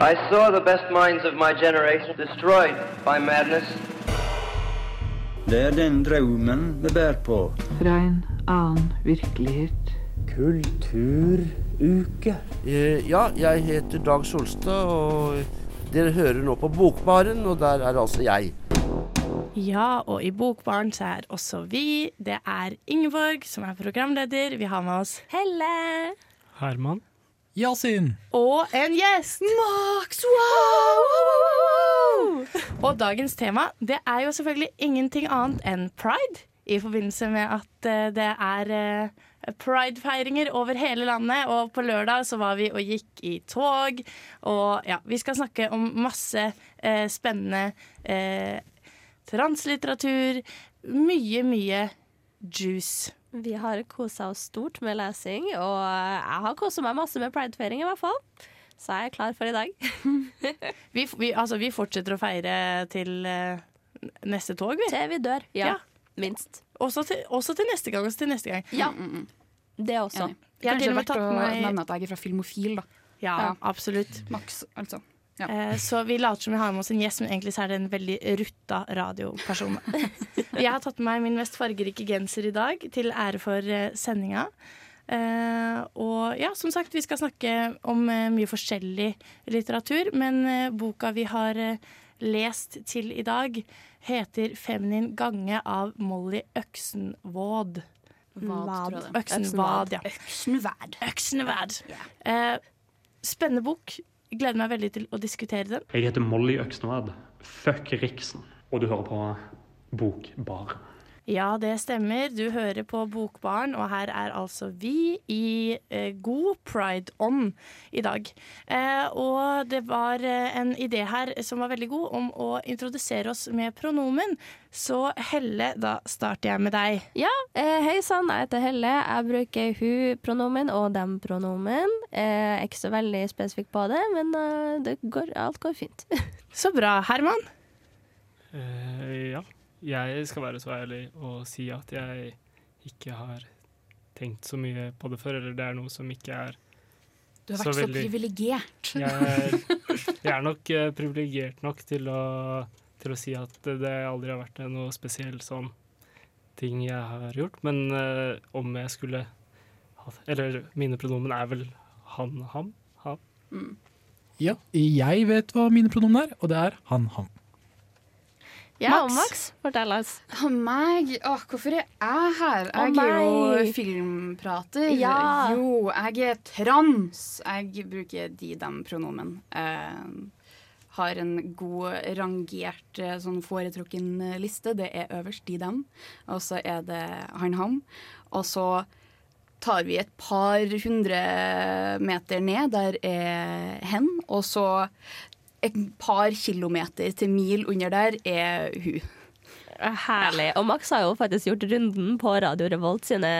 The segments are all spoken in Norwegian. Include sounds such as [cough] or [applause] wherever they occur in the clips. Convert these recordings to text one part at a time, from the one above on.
I saw the best minds of my generation destroyed by madness. Det er den drømmen vi bærer på. Fra en annen virkelighet. Kulturuke. Eh, Ja, jeg heter Dag Solstad, og dere hører nå på Bokbaren, og der er altså jeg. Ja, og i Bokbaren så er også vi. Det er Ingeborg som er programleder. Vi har med oss Helle. Herman. Yasin. Og en gjest! Max! Wow! Og dagens tema det er jo selvfølgelig ingenting annet enn pride. I forbindelse med at uh, det er uh, pridefeiringer over hele landet. Og på lørdag så var vi og gikk i tog. Og ja, vi skal snakke om masse uh, spennende translitteratur. Mye, mye juice. Vi har kosa oss stort med lesing, og jeg har kosa meg masse med pridefeiring i hvert fall. Så jeg er klar for i dag. [laughs] Vi, vi, altså, vi fortsetter å feire til uh, neste tog, vi. Til vi dør. Ja. Ja. Minst. Også til, også til neste gang. Også til neste gang. Ja, det også. Enig. Jeg har Kanskje til og med verdt tatt å meg- nevne at jeg er fra Filmofil, da. Ja, Ja. absolutt. Max, altså. Ja. Eh, så vi later som vi har med oss en gjest, men egentlig så er det en veldig rutta radioperson. [laughs] Jeg har tatt med meg min mest fargerike genser i dag, til ære for eh, sendinga. Eh, og ja, som sagt, vi skal snakke om eh, mye forskjellig litteratur, men eh, boka vi har eh, lest til i dag, heter 'Feminin gange' av Molly Øksenvåd. Vad. Øksenvad, ja. Øksenvad. Øksenvad. Eh, spennende bok. Gleder meg veldig til å diskutere den. Jeg heter Molly Øksnevad. Fuck Riksen. Og du hører på Bokbar. Ja, det stemmer. Du hører på Bokbarn, og her er altså vi i eh, god pride-ånd i dag. Eh, og det var eh, en idé her som var veldig god, om å introdusere oss med pronomen. Så Helle, da starter jeg med deg. Ja, eh, hei sann, jeg heter Helle. Jeg bruker hun-pronomen og dem-pronomen. Eh, ikke så veldig spesifikk på det, men eh, det går, alt går fint. [laughs] Så bra. Herman? Eh, ja. Jeg skal være så ærlig og si at jeg ikke har tenkt så mye på det før, eller det er noe som ikke er Du har vært så, veldig- privilegert. Jeg er, jeg er nok eh, privilegert nok til å, til å si at det aldri har vært noe spesiell sånn ting jeg har gjort. Men eh, om jeg skulle ha Eller mine pronomen er vel han, ham, han. Ja, jeg vet hva mine pronomen er, og det er han, ham. Ja, og Max. Max, fortell oss. Å meg? Åh, hvorfor er jeg her? Jeg er jo filmprater. Ja. Jo, jeg er trans. Jeg bruker de-dem-pronomen. Eh, har en god rangert eh, sånn foretrukken eh, liste. Det er øverst de-dem, og så er det han-ham. Og så tar vi et par hundre meter ned, der er hen, og så et par kilometer til mil under der er hun. Herlig. Og Max har jo faktisk gjort runden på Radio Revolt sine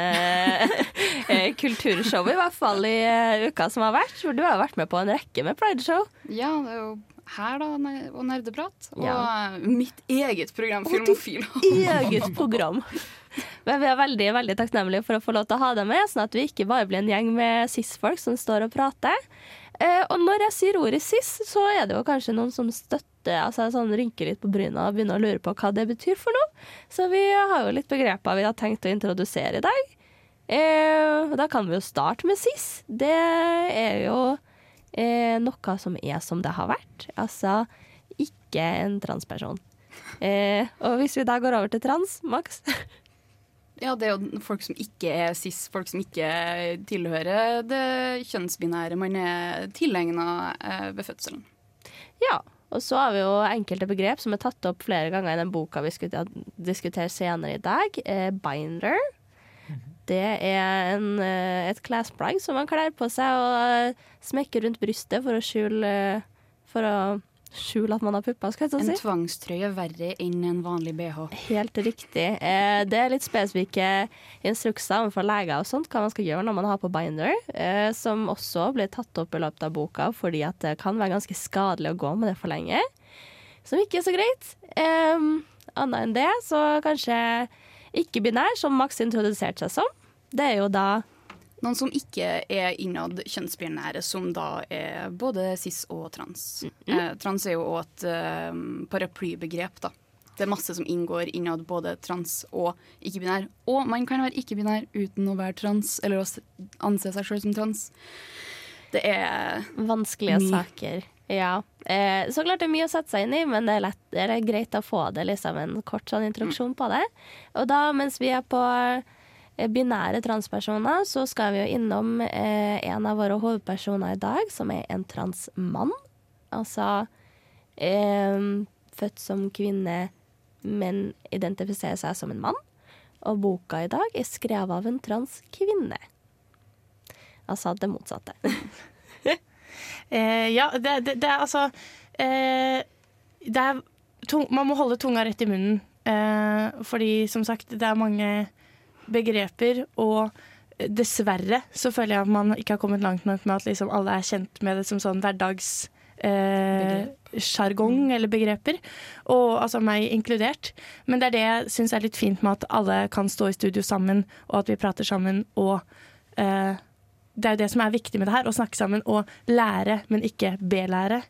[laughs] eh, kulturshow, i hvert fall i eh, uka som har vært. For du har jo vært med på en rekke med Pride-show. Ja, det er jo her da, og nerdeprat. Og Ja. eh, mitt eget program, Filmofil. [laughs] Eget program. Men vi er veldig veldig takknemlige for å få lov til å ha deg med, sånn at vi ikke bare blir en gjeng med cis-folk som står og prater. Eh, og når jeg sier ordet cis, så er det jo kanskje noen som støtter, altså sånn rynker litt på bryna og begynner å lure på hva det betyr for noe. Så vi har jo litt begreper vi har tenkt å introdusere i dag. Eh, da kan vi jo starte med cis. Det er jo eh, noe som er som det har vært. Altså ikke en transperson. Eh, og hvis vi da går over til trans, Max [laughs] Ja, det er jo folk som ikke er cis, folk som ikke tilhører det kjønnsbinære man er tilegna eh, ved fødselen. Ja. Og så har vi jo enkelte begrep som er tatt opp flere ganger i den boka vi skal diskutere senere i dag. Eh, binder. Det er en, eh, et klesplagg som man kler på seg og smekker rundt brystet for å skjule For å skjule at man har pupper, skal jeg så si. En tvangstrøye verre enn en vanlig bh. Helt riktig. Eh, det er litt spesifikke instrukser overfor leger og sånt, hva man skal gjøre når man har på binder, eh, som også blir tatt opp i løpet av boka fordi at det kan være ganske skadelig å gå med det for lenge. Som ikke er så greit. Annet enn det, så kanskje ikke-binær, som Max introduserte seg som. Det er jo da Noen som ikke er innad kjønnsbinære, som da er både cis og trans. Eh, trans er jo òg et eh, paraplybegrep, da. Det er masse som inngår innad både trans og ikke-binær. Og man kan være ikke-binær uten å være trans, eller å anse seg sjøl som trans. Det er Vanskelige Mye. saker. Ja. Eh, så klart det er mye å sette seg inn i, men det er, lett, det er greit å få det liksom en kort sånn introduksjon på det. Og da, mens vi er på binære transpersoner, så skal vi jo innom eh, en av våre hovedpersoner i dag, som er en transmann. Altså eh, født som kvinne, men identifiserer seg som en mann. Og boka i dag er skrevet av en transkvinne. Altså det motsatte. [laughs] [laughs] Eh, ja, det, det, det er altså eh, det er Man må holde tunga rett i munnen. Eh, fordi som sagt, det er mange begreper, og dessverre så føler jeg at man ikke har kommet langt nok med at liksom alle er kjent med det som sånn hverdags eh, eller begreper, og altså meg inkludert. Men det er det jeg syns er litt fint med at alle kan stå i studio sammen, og at vi prater sammen, og eh, det er jo det som er viktig med det her, å snakke sammen og lære, men ikke belære.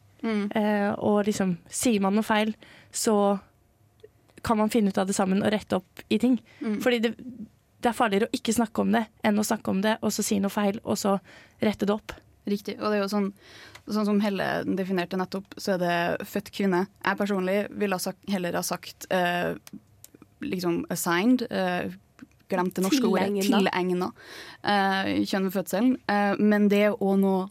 Eh, og liksom, sier man noe feil, så kan man finne ut av det sammen og rette opp i ting. Fordi det, det er farligere å ikke snakke om det enn å snakke om det, og så si noe feil, og så rette det opp. Riktig. Og det er jo sånn, sånn som Helle definerte nettopp, så er det født kvinne. Jeg personlig ville ha sagt, heller ha sagt eh, liksom assigned. Eh, glemt det norske ordet. Tilegna. Eh, kjønn ved fødselen. Eh, men det er òg noe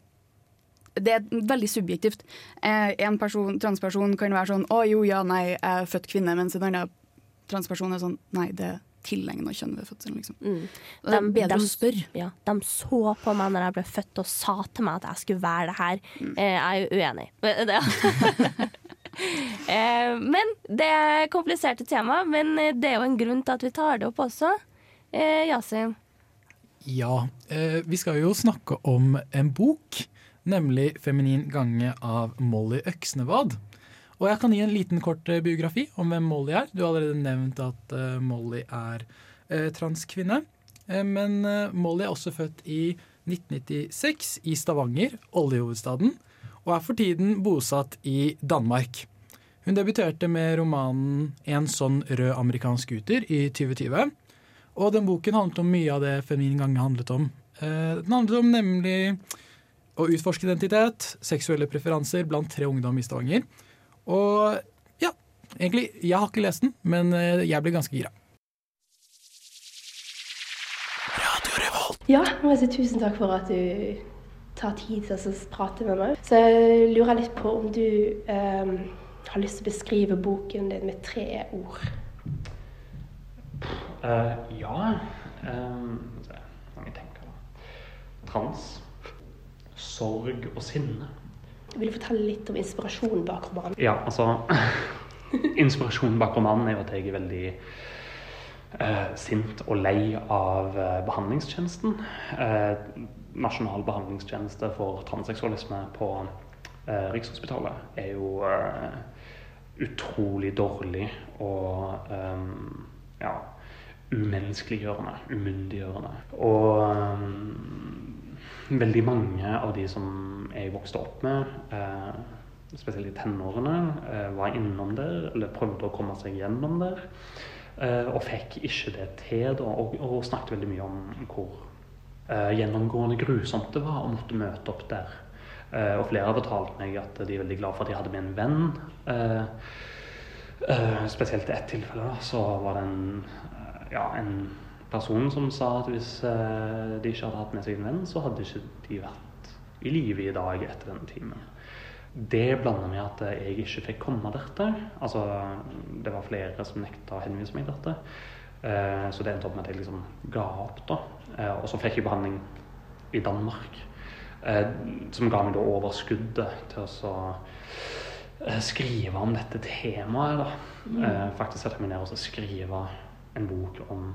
det er veldig subjektivt. Eh, en person, transperson kan være sånn 'Å jo, ja, nei, jeg er født kvinne', mens en annen transperson er sånn 'Nei, det er tilegna kjønn ved fødselen', liksom. Mm. Det er bedre å spørre. Ja, de så på meg når jeg ble født og sa til meg at jeg skulle være det her. Eh, jeg er jo uenig. [laughs] Det- [laughs] eh, men det er kompliserte tema, men det er jo en grunn til at vi tar det opp også. Eh, Yasin? Ja, eh, vi skal jo snakke om en bok, nemlig 'Feminin gange' av Molly Øksnevad. Og jeg kan gi en liten kort eh, biografi om hvem Molly er. Du har allerede nevnt at eh, Molly er eh, transkvinne. Men Molly er også født i 1996 i Stavanger, oljehovedstaden, og er for tiden bosatt i Danmark. Hun debuterte med romanen 'En sånn rød amerikansk scooter' i 2020. Og den boken handlet om mye av det Feminin gange handlet om. Den handlet om nemlig å utforske identitet, seksuelle preferanser blant tre ungdom i Stavanger. Og ja, egentlig, jeg har ikke lest den, men eh, jeg ble ganske gira. Ja, jeg må si tusen takk for at du tar tid til å prate med meg. Så jeg lurer litt på om du um, har lyst til å beskrive boken din med tre ord. Uh, ja um? Trans. Sorg og sinne. Vil du fortelle litt om inspirasjonen bak romanen? Ja, altså [laughs] Inspirasjonen bak romanen er jo at jeg er veldig eh, sint og lei av eh, behandlingstjenesten. Eh, nasjonal behandlingstjeneste for transseksualisme på eh, Rikshospitalet er jo eh, utrolig dårlig og eh, ja, umenneskeliggjørende, umyndiggjørende. Og veldig mange av de som jeg vokste opp med, eh, spesielt i tenårene, eh, var innom der, eller prøvde å komme seg gjennom der. eh, og fikk ikke det til, da, og, og snakket veldig mye om hvor eh, gjennomgående grusomt det var å måtte møte opp der. Eh, og flere har fortalt meg at de er veldig glad for at de hadde med en venn. Eh, spesielt i ett tilfelle da, så var det en, ja, en person som sa at hvis eh, de ikke hadde hatt med seg en venn, så hadde ikke de vært i live i dag etter denne timen. Det blanda med at jeg ikke fikk komme dertil. Altså, det var flere som nekta å henvise meg dertil. Eh, så det endte opp med at jeg liksom ga opp, da. Eh, og så fikk jeg behandling i Danmark. Som ga meg da overskuddet til å så, skrive om dette temaet. da. Mm. Faktisk sette meg ned og skrive en bok om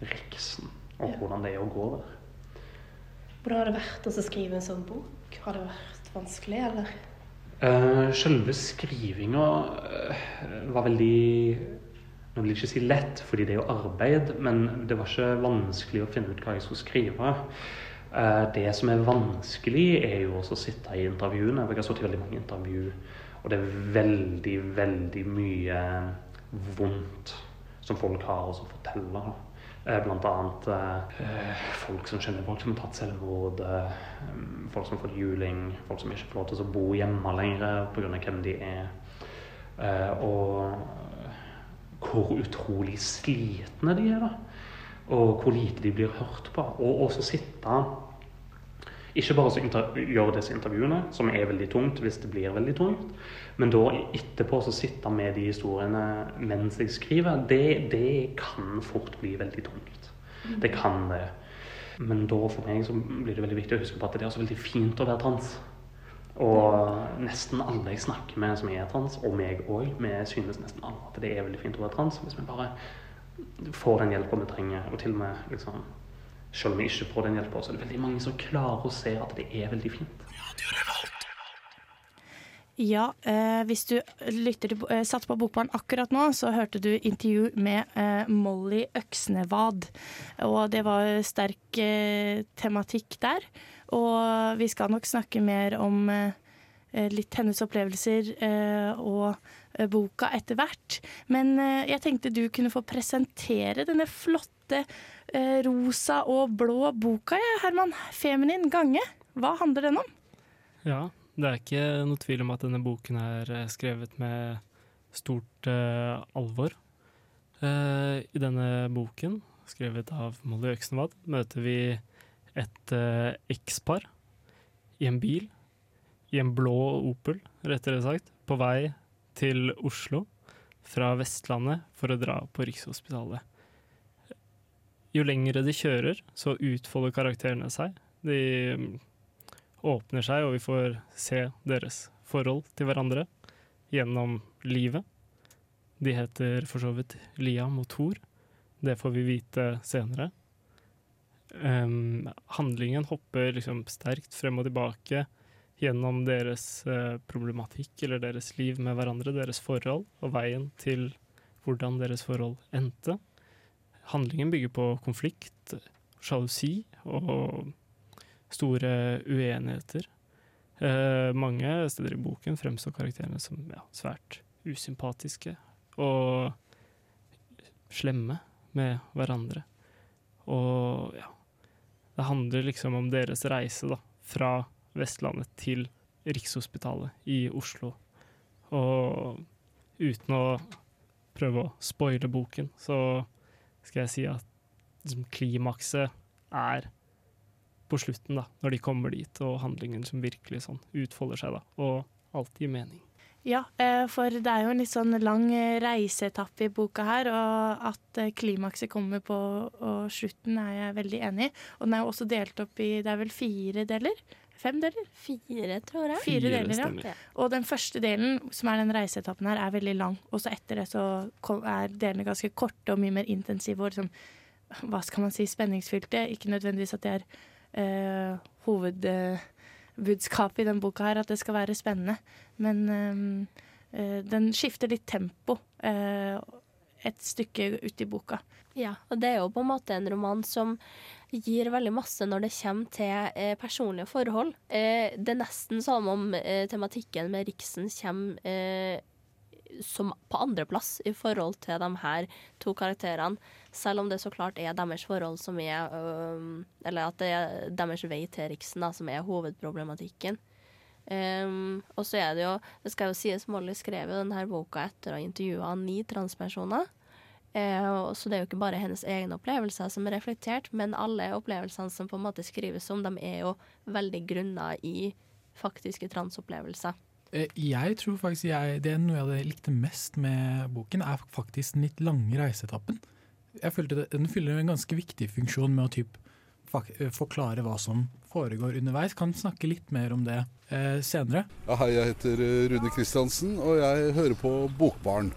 Riksen, og hvordan det er å gå der. Hvordan har det vært å skrive en sånn bok? Har det vært vanskelig, eller? Uh, selve skrivinga uh, var veldig Nå vil jeg ikke si lett, fordi det er jo arbeid, men det var ikke vanskelig å finne ut hva jeg skulle skrive. Uh, det som er vanskelig, er jo også å sitte i intervjuene. Jeg har sittet i veldig mange intervju, og det er veldig, veldig mye vondt som folk har å fortelle. Eh, annet eh, folk som kjenner folk som har tatt selvmord, eh, folk som har fått juling, folk som ikke får lov til å bo hjemme lenger pga. hvem de er. Eh, og hvor utrolig slitne de er, da. Og hvor lite de blir hørt på. Og også sitte ikke bare gjøre disse intervjuene, som er veldig tungt hvis det blir veldig tungt, men da etterpå så sitte med de historiene mens jeg skriver, det, det kan fort bli veldig tungt. Det kan det. Men da for meg så blir det veldig viktig å huske på at det er også veldig fint å være trans. Og nesten alle jeg snakker med som er trans, og meg òg, vi synes nesten alle at det er veldig fint å være trans hvis vi bare får den hjelpa vi trenger. Og til og med liksom selv om vi ikke får den hjelpa, så er det veldig mange som klarer å se at det er veldig fint. Ja, eh, hvis du lytter til, eh, satt på Bokbarn akkurat nå, så hørte du intervju med eh, Molly Øksnevad. Og det var sterk eh, tematikk der. Og vi skal nok snakke mer om eh, litt hennes opplevelser eh, og boka etter hvert. Men jeg tenkte du kunne få presentere denne flotte rosa og blå boka, ja, Herman. 'Feminin gange'. Hva handler den om? Ja, det er ikke noe tvil om at denne boken er eh, skrevet med stort uh, alvor. Uh, I denne boken, skrevet av Molly Øksnevad, møter vi et uh, ekspar i en bil, i en blå Opel, rettere sagt, på vei til Oslo fra Vestlandet for å dra på Rikshospitalet. Jo lengre de kjører, så utfolder karakterene seg. De åpner seg, og vi får se deres forhold til hverandre gjennom livet. De heter for så vidt Liam og Thor. Det får vi vite senere. Um, handlingen hopper liksom sterkt frem og tilbake gjennom deres uh, problematikk eller deres liv med hverandre, deres forhold, og veien til hvordan deres forhold endte. Handlingen bygger på konflikt, sjalusi og store uenigheter. Eh, mange steder i boken fremstår karakterene som ja, svært usympatiske og slemme med hverandre. Og ja Det handler liksom om deres reise da, fra Vestlandet til Rikshospitalet i Oslo. Og uten å prøve å spoile boken, så skal jeg si at liksom, klimakset er på slutten, da, når de kommer dit, og handlingen som virkelig sånn utfolder seg, da, og alt gir mening. Ja, eh, for det er jo en litt sånn lang eh, reiseetappe i boka her, og at eh, klimakset kommer på og slutten er jeg veldig enig i. Og den er jo også delt opp i, det er vel fire deler? Fem deler? Fire, tror jeg. Fire, deler, ja. Og den første delen, som er den reiseetappen her, er veldig lang. Og så etter det så er delene ganske korte og mye mer intensive og liksom, hva skal man si, spenningsfylte. Ikke nødvendigvis at det er eh, hovedbudskapet i den boka her, at det skal være spennende. Men eh, eh, den skifter litt tempo eh, et stykke ut i boka. Ja, og det er jo på en måte en roman som gir veldig masse når det kommer til eh, personlige forhold. Eh, det er nesten som om tematikken med Riksen kommer som på andreplass i forhold til de her to karakterene. Selv om det så klart er deres forhold som er øh, Eller at det er deres vei til Riksen da, som er hovedproblematikken. Um, og så er det jo Det skal jo sies Molly skrev jo denne boka etter å ha intervjua ni transpersoner. Uh, så det er jo ikke bare hennes egne opplevelser som er reflektert, men alle opplevelsene som på en måte skrives om, de er jo veldig grunna i faktiske transopplevelser. Eh, jeg tror faktisk jeg, det er noe jeg likte mest med boken, er faktisk den litt lange reiseetappen. Jeg følte det, Den fyller en ganske viktig funksjon med å typ, eh, forklare hva som foregår underveis. Kan snakke litt mer om det eh, senere. Ja, hei, jeg heter eh, Rune Kristiansen, og jeg hører på Bokbarn.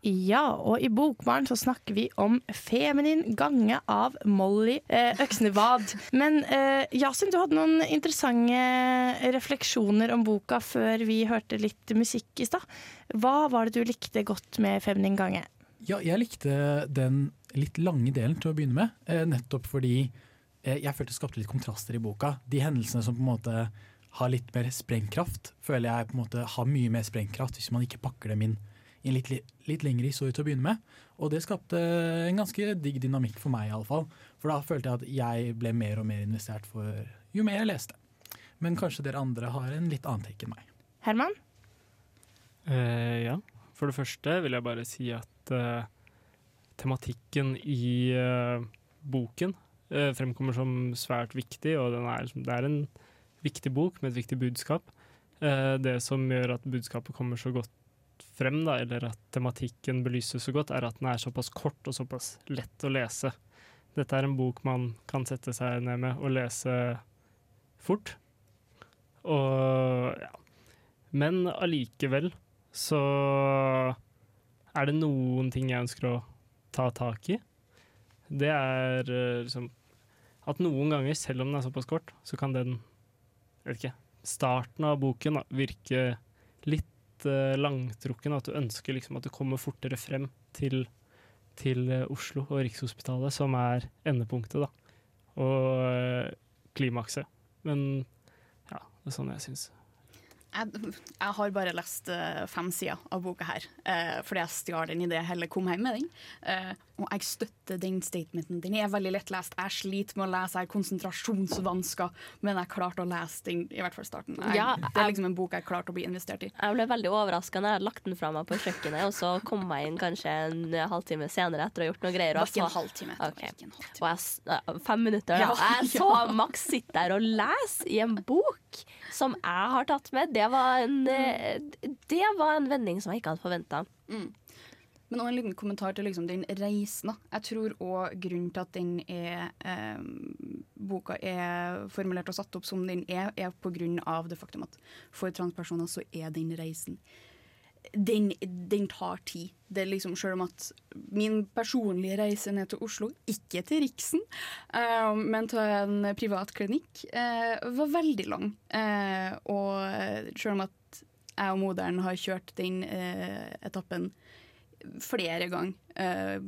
Ja, og i Bokbarn så snakker vi om 'Feminin gange' av Molly eh, Øksnevad. Men eh, Yasin, du hadde noen interessante refleksjoner om boka før vi hørte litt musikk i stad. Hva var det du likte godt med 'Feminin gange'? Ja, jeg likte den litt lange delen til å begynne med, eh, nettopp fordi eh, jeg følte det skapte litt kontraster i boka. De hendelsene som på en måte har litt mer sprengkraft, føler jeg på en måte har mye mer sprengkraft hvis man ikke pakker dem inn i en litt, litt lengre historie til å begynne med. Og det skapte en ganske digg dynamikk for meg, iallfall. For da følte jeg at jeg ble mer og mer investert for jo mer jeg leste. Men kanskje dere andre har en litt annen take enn meg. Herman? Eh, ja. For det første vil jeg bare si at eh, tematikken i eh, boken eh, fremkommer som svært viktig, og den er, det er en viktig bok med et viktig budskap. Eh, det som gjør at budskapet kommer så godt frem, da, eller at tematikken belyses så godt, er at den er såpass kort og såpass lett å lese. Dette er en bok man kan sette seg ned med og lese fort. Og ja. Men allikevel så er det noen ting jeg ønsker å ta tak i. Det er eh, liksom at noen ganger, selv om den er såpass kort, så kan den jeg vet ikke, starten av boken da, virke litt uh, langtrukken. At du ønsker liksom at du kommer fortere frem til, til uh, Oslo og Rikshospitalet, som er endepunktet, da. Og uh, klimakset. Men ja, det er sånn jeg syns. Jeg, jeg har bare lest fem sider av boka her, uh, fordi jeg stjal den idet heller kom hjem med den. Uh, og jeg støtter den statementen. Den er veldig lettlest. Jeg sliter med å lese, jeg har konsentrasjonsvansker, men jeg klarte å lese den, i hvert fall starten. Jeg, Ja, det er liksom en bok jeg klarte å bli investert i. Jeg ble veldig overraska når jeg hadde lagt den fra meg på kjøkkenet, og så kom jeg inn kanskje en halvtime senere etter å ha gjort noe greier. Og ikke en halvtime, etter, var Ok. ikke en Og jeg, fem minutter, da. Ja, Jeg [laughs] så. Max sitte der og lese i en bok som jeg har tatt med. Det var en, eh, det var en vending som jeg ikke hadde forventa. Mm. Men også en liten kommentar til liksom den reisen. Jeg tror òg grunnen til at den er eh, boka er formulert og satt opp som den er, er av det faktum at for transpersoner så er den reisen den, den tar tid. Det er liksom, Selv om at min personlige reise ned til Oslo, ikke til Riksen, eh, men til en privat klinikk, eh, var veldig lang. Eh, og selv om at jeg og moderen har kjørt den etappen flere ganger, eh,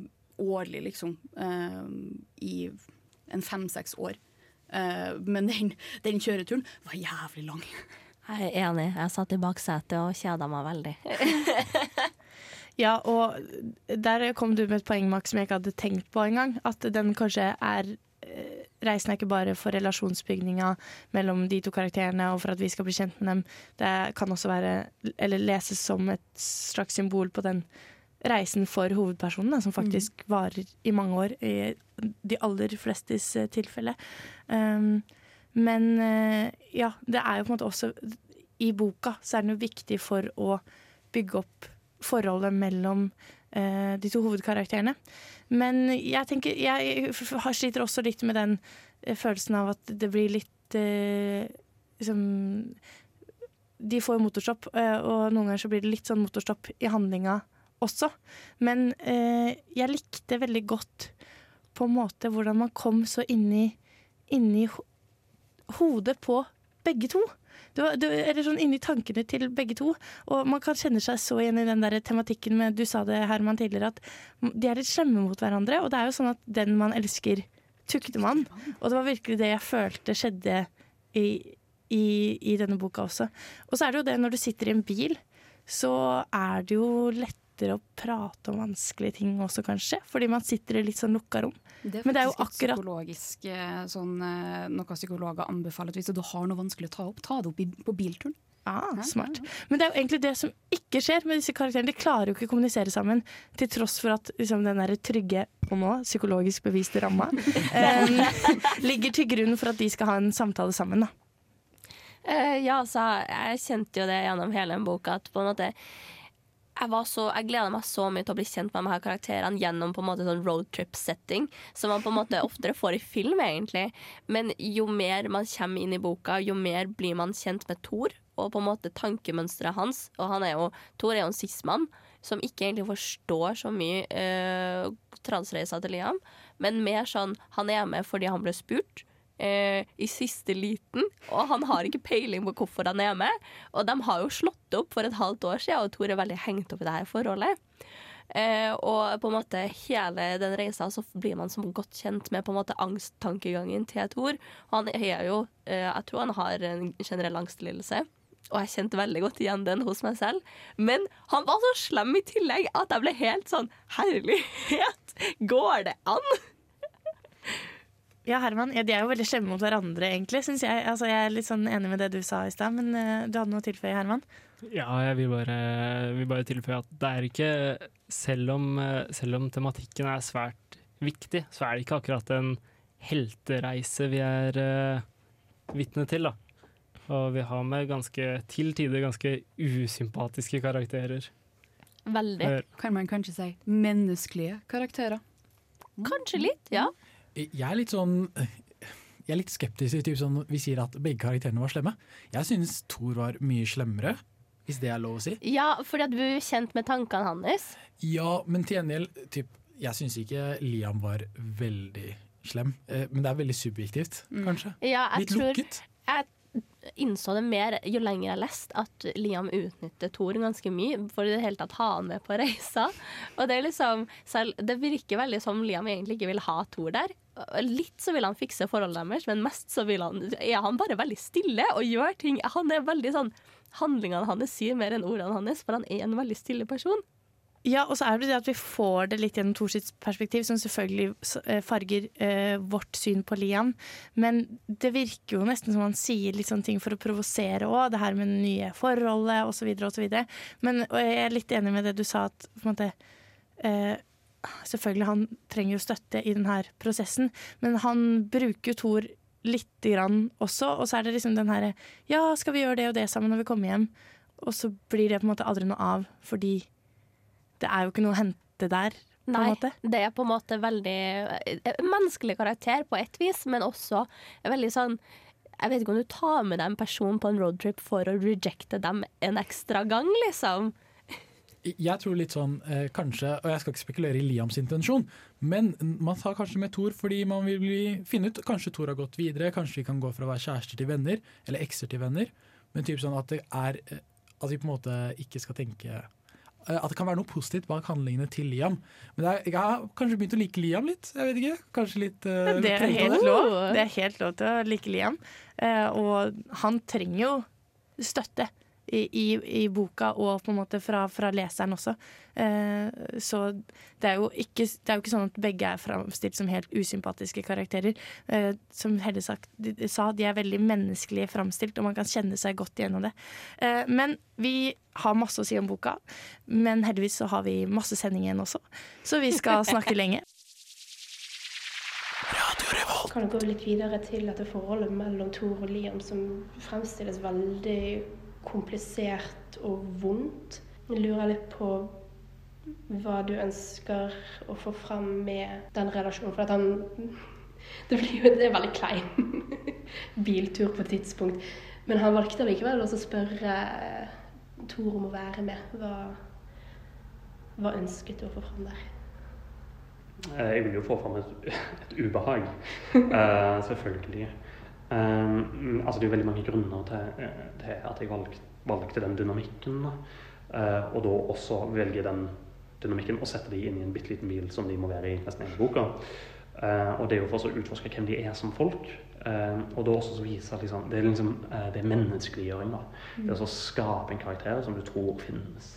årlig liksom, eh, i en fem-seks år. Eh, men den, den kjøreturen var jævlig lang. Jeg er enig. Jeg satt i baksetet og kjeda meg veldig. [laughs] Ja, og der kom du med et poeng, Max, som jeg ikke hadde tenkt på engang. At den kanskje er eh, Reisen er ikke bare for relasjonsbygninga mellom de to karakterene og for at vi skal bli kjent med dem. Det kan også være, eller leses som et slags symbol på den reisen for hovedpersonen, da, som faktisk varer i mange år, i de aller flestes eh, tilfelle. Um, men eh, ja, det er jo på en måte også I boka så er den jo viktig for å bygge opp forholdet mellom uh, de to hovedkarakterene. Men jeg tenker Jeg sliter også litt med den følelsen av at det blir litt uh, liksom De får motorstopp, eh, og noen ganger så blir det litt sånn motorstopp i handlinga også. Men eh, jeg likte veldig godt på en måte hvordan man kom så inni, inni ho hodet på begge to. Du, du, eller sånn inni tankene til begge to. Og man kan kjenne seg så igjen i den der tematikken med Du sa det, Herman, tidligere, at de er litt slemme mot hverandre. Og det er jo sånn at den man elsker, tukter man. Og det var virkelig det jeg følte skjedde i, i, i denne boka også. Og så er det jo det når du sitter i en bil, så er det jo lettere å prate om vanskelige ting også, kanskje. Fordi man sitter i litt sånn lukka rom. Det er Men det er jo akkurat psykologisk eh, sånn, eh, noe psykologer anbefaler at hvis du har noe vanskelig å ta opp, ta det opp i, på bilturen. Ah, smart. Men det er jo egentlig det som ikke skjer med disse karakterene. De klarer jo ikke å kommunisere sammen, til tross for at liksom, den der trygge og nå psykologisk beviste ramma [laughs] em, ligger til grunn for at de skal ha en samtale sammen. Da. Uh, ja, altså, jeg kjente jo det gjennom hele den boka at på en måte jeg, så, jeg gleda meg så mye til å bli kjent med de her karakterene gjennom på en måte sånn roadtrip-setting, som man på en måte oftere får i film, egentlig. Men jo mer man kommer inn i boka, jo mer blir man kjent med Thor og på en måte tankemønsteret hans. Og han er jo, Thor er jo en sismann som ikke egentlig forstår så mye øh, transreisa til Liam, men mer sånn Han er med fordi han ble spurt eh, i siste liten, og han har ikke peiling på hvorfor han er med. Og de har jo slått opp for et halvt år siden, og Tor er veldig hengt opp i det her forholdet. Eh, og på en måte hele den reisa så blir man som godt kjent med på en måte angsttankegangen til Thor. Han er jo eh, Jeg tror han har en generell angstlidelse. Og jeg kjente veldig godt igjen den hos meg selv. Men han var så slem i tillegg at jeg ble helt sånn Herlighet! [laughs] Går det an? Ja, Herman, ja, De er jo veldig slemme mot hverandre, egentlig, Synes jeg. Altså, jeg er litt sånn enig med det du sa i stad, men uh, du hadde noe å tilføye, Herman? Ja, jeg vil bare, vil bare tilføye at det er ikke selv om, eh, selv om tematikken er svært viktig, så er det ikke akkurat en heltereise vi er uh, vitne til, da. Og vi har med ganske, til tider ganske usympatiske karakterer. Veldig. Kan man kanskje si menneskelige karakterer? Kanskje litt, ja. Jeg er litt sånn Jeg er litt skeptisk til sånn, vi sier at begge karakterene var slemme. Jeg synes Thor var mye slemmere, hvis det er lov å si. Ja, fordi at du er kjent med tankene hans. Ja, men til gjengjeld typ, Jeg syns ikke Liam var veldig slem, eh, men det er veldig subjektivt, kanskje. Ja, jeg litt tror, lukket. Jeg innså det mer jo lenger jeg leste, at Liam utnytter Thor ganske mye for i det hele tatt ha han med på reisa. Og det liksom Det virker veldig som Liam egentlig ikke vil ha Thor der. Litt så vil han fikse forholdet deres, men mest så han, er han bare veldig stille og gjør ting. Han er veldig sånn Handlingene hans sier mer enn ordene hans, for han er en veldig stille person. Ja, og så er det det at vi får det litt gjennom Thors perspektiv, som selvfølgelig eh, farger eh, vårt syn på Lian. Men det virker jo nesten som han sier litt sånne ting for å provosere òg, det her med det nye forholdet osv. osv. Men og jeg er litt enig med det du sa, at på en måte eh, Selvfølgelig, han trenger jo støtte i denne prosessen, men han bruker jo Thor lite grann også, og så er det liksom den herre Ja, skal vi gjøre det og det sammen når vi kommer hjem? Og så blir det på en måte aldri noe av, fordi det er jo ikke noe å hente der. På Nei, en måte. det er på en måte veldig eh, menneskelig karakter på ett vis, men også veldig sånn Jeg vet ikke om du tar med deg en person på en roadtrip for å rejecte dem en ekstra gang, liksom. Jeg tror litt sånn, eh, kanskje, og jeg skal ikke spekulere i Liams intensjon, men man tar kanskje med Thor fordi man vil bli, finne ut Kanskje Thor har gått videre, kanskje vi kan gå fra å være kjærester til venner, eller ekser til venner. Men typ sånn at det er eh, At vi på en måte ikke skal tenke eh, At det kan være noe positivt bak handlingene til Liam. Men det er, jeg har kanskje begynt å like Liam litt. Jeg vet ikke, Kanskje litt uh, Det er helt lov. Det er helt lov til å like Liam. Uh, og han trenger jo støtte i, i, i boka og på en måte fra, fra leseren også. Eh, så det er, jo ikke, det er jo ikke sånn at begge er framstilt som helt usympatiske karakterer. Eh, som Helle sagt, de, de sa, de er veldig menneskelig framstilt, og man kan kjenne seg godt igjennom det. Eh, men vi har masse å si om boka, men heldigvis så har vi masse sending igjen også. Så vi skal [laughs] snakke lenge. Kan du gå litt videre til dette forholdet mellom Thor og Liam som fremstilles veldig komplisert og vondt. Jeg lurer litt på hva du ønsker å få fram med den relasjonen. For at han [laughs] Det blir jo det er veldig klein [laughs] biltur på et tidspunkt. Men han valgte likevel å spørre Thor om å være med. Hva, hva ønsket du å få fram der? Eh, Jeg vil jo få fram et, et ubehag, uh, [laughs] selvfølgelig. Um, altså det er jo veldig mange grunner til, eh, til at jeg valg, valgte den dynamikken. Eh, og da også velge den dynamikken og sette de inn i en bitte liten bil som de må være i nesten hele boka. Uh, og det er jo for å utforske hvem de er som folk. Uh, og da også så vise at liksom, det er liksom eh, det er menneskeliggjøring. da. Det er altså å skape en karakter som du tror finnes.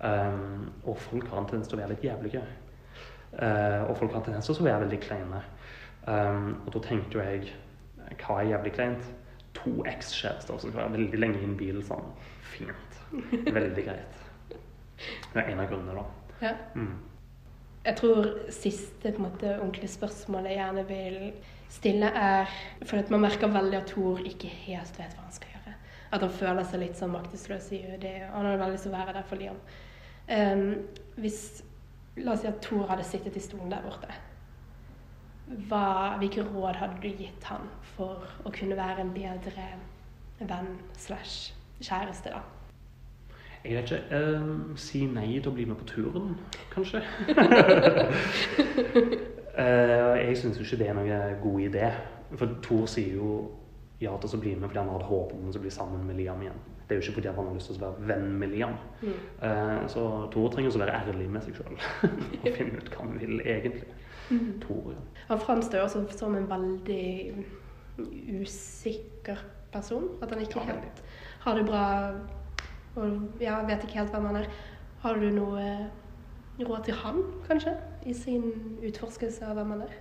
Um, og folk har en tendens til å være litt jævlige. Eh, og folk har en tendens til å være veldig kleine. Um, og da tenkte jo jeg hva er jævlig kleint? To ekskjærester som skal være veldig lenge i en bil sånn. Fint. Veldig greit. Det er en av grunnene, da. Ja. Mm. Jeg tror siste på en måte, ordentlige spørsmål jeg gjerne vil stille, er For at man merker veldig at Thor ikke helt vet hva han skal gjøre. At han føler seg litt sånn maktesløs i det. Han har veldig lyst til å være der for Liam. Um, hvis La oss si at Thor hadde sittet i stolen der borte. Hva, hvilke råd hadde du gitt han for å kunne være en bedre venn slash kjæreste, da? Jeg vet ikke. eh, si nei til å bli med på turen, kanskje? [laughs] Eh, jeg syns jo ikke det er noen god idé. For Thor sier jo ja til å bli med fordi han hadde håp om å bli sammen med Liam igjen. Det er jo ikke fordi han har lyst til å være venn med Liam. Mm. Eh, så Tor trenger også være ærlig med seg sjøl [laughs] og finne ut hva han vil egentlig. Mhm. Tor. Han framstår også som en veldig usikker person. At han ikke helt har det bra og ja, vet ikke helt hvem han er. Har du noe råd til han, kanskje? I sin utforskelse av hvem han er?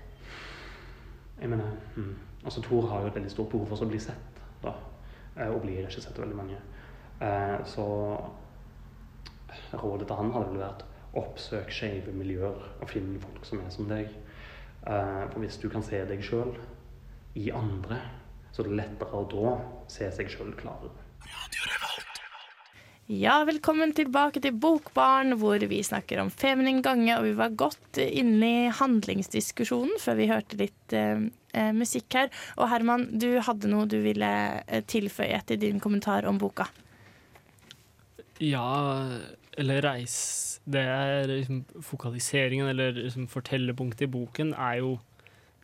Jeg mener, mm, altså Thor har jo et veldig stort behov for å bli sett, da. Eh, Og blir ikke sett av veldig mange. Eh, Så rådet til han hadde vel vært oppsøk skeive miljøer og finn folk som er som deg. Eh, For hvis du kan se deg sjøl i andre, så er det lettere å da se seg sjøl klarere. Ja, velkommen tilbake til Bokbarn, hvor vi snakker om feminin gange, og vi var godt inne i handlingsdiskusjonen før vi hørte litt eh, eh, musikk her. Og Herman, du hadde noe du ville eh, tilføye etter din kommentar om boka. Ja, eller reis Det er liksom fokaliseringen, eller liksom fortellerpunktet i boken, er jo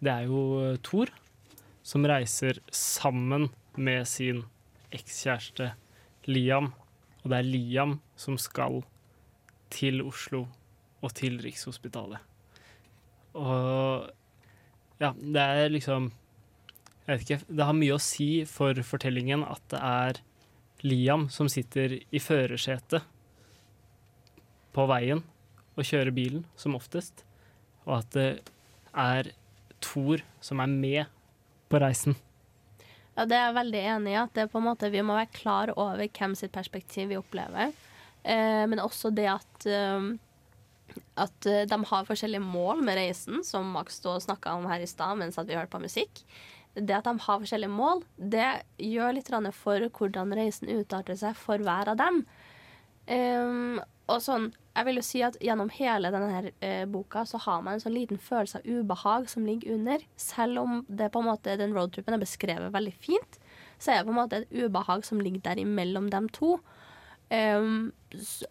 Det er jo eh, Thor som reiser sammen med sin ekskjæreste Liam. Og det er Liam som skal til Oslo og til Rikshospitalet. Og ja, det er liksom Jeg vet ikke. Det har mye å si for fortellingen at det er Liam som sitter i førersetet på veien og kjører bilen, som oftest. Og at det er Thor som er med på reisen. Ja, det er jeg veldig enig i. At det på en måte, vi må være klar over hvem sitt perspektiv vi opplever. Eh, men også det at, eh, at eh, de har forskjellige mål med reisen, som Max snakka om her i stad mens vi hørte på musikk. Det at de har forskjellige mål, det gjør litt for hvordan reisen utarter seg for hver av dem. Um, og sånn, jeg vil jo si at Gjennom hele denne her, eh, boka så har man en sånn liten følelse av ubehag som ligger under. Selv om det på en måte, den roadtripen er beskrevet veldig fint, så er det på en måte et ubehag som ligger der imellom dem to. Um,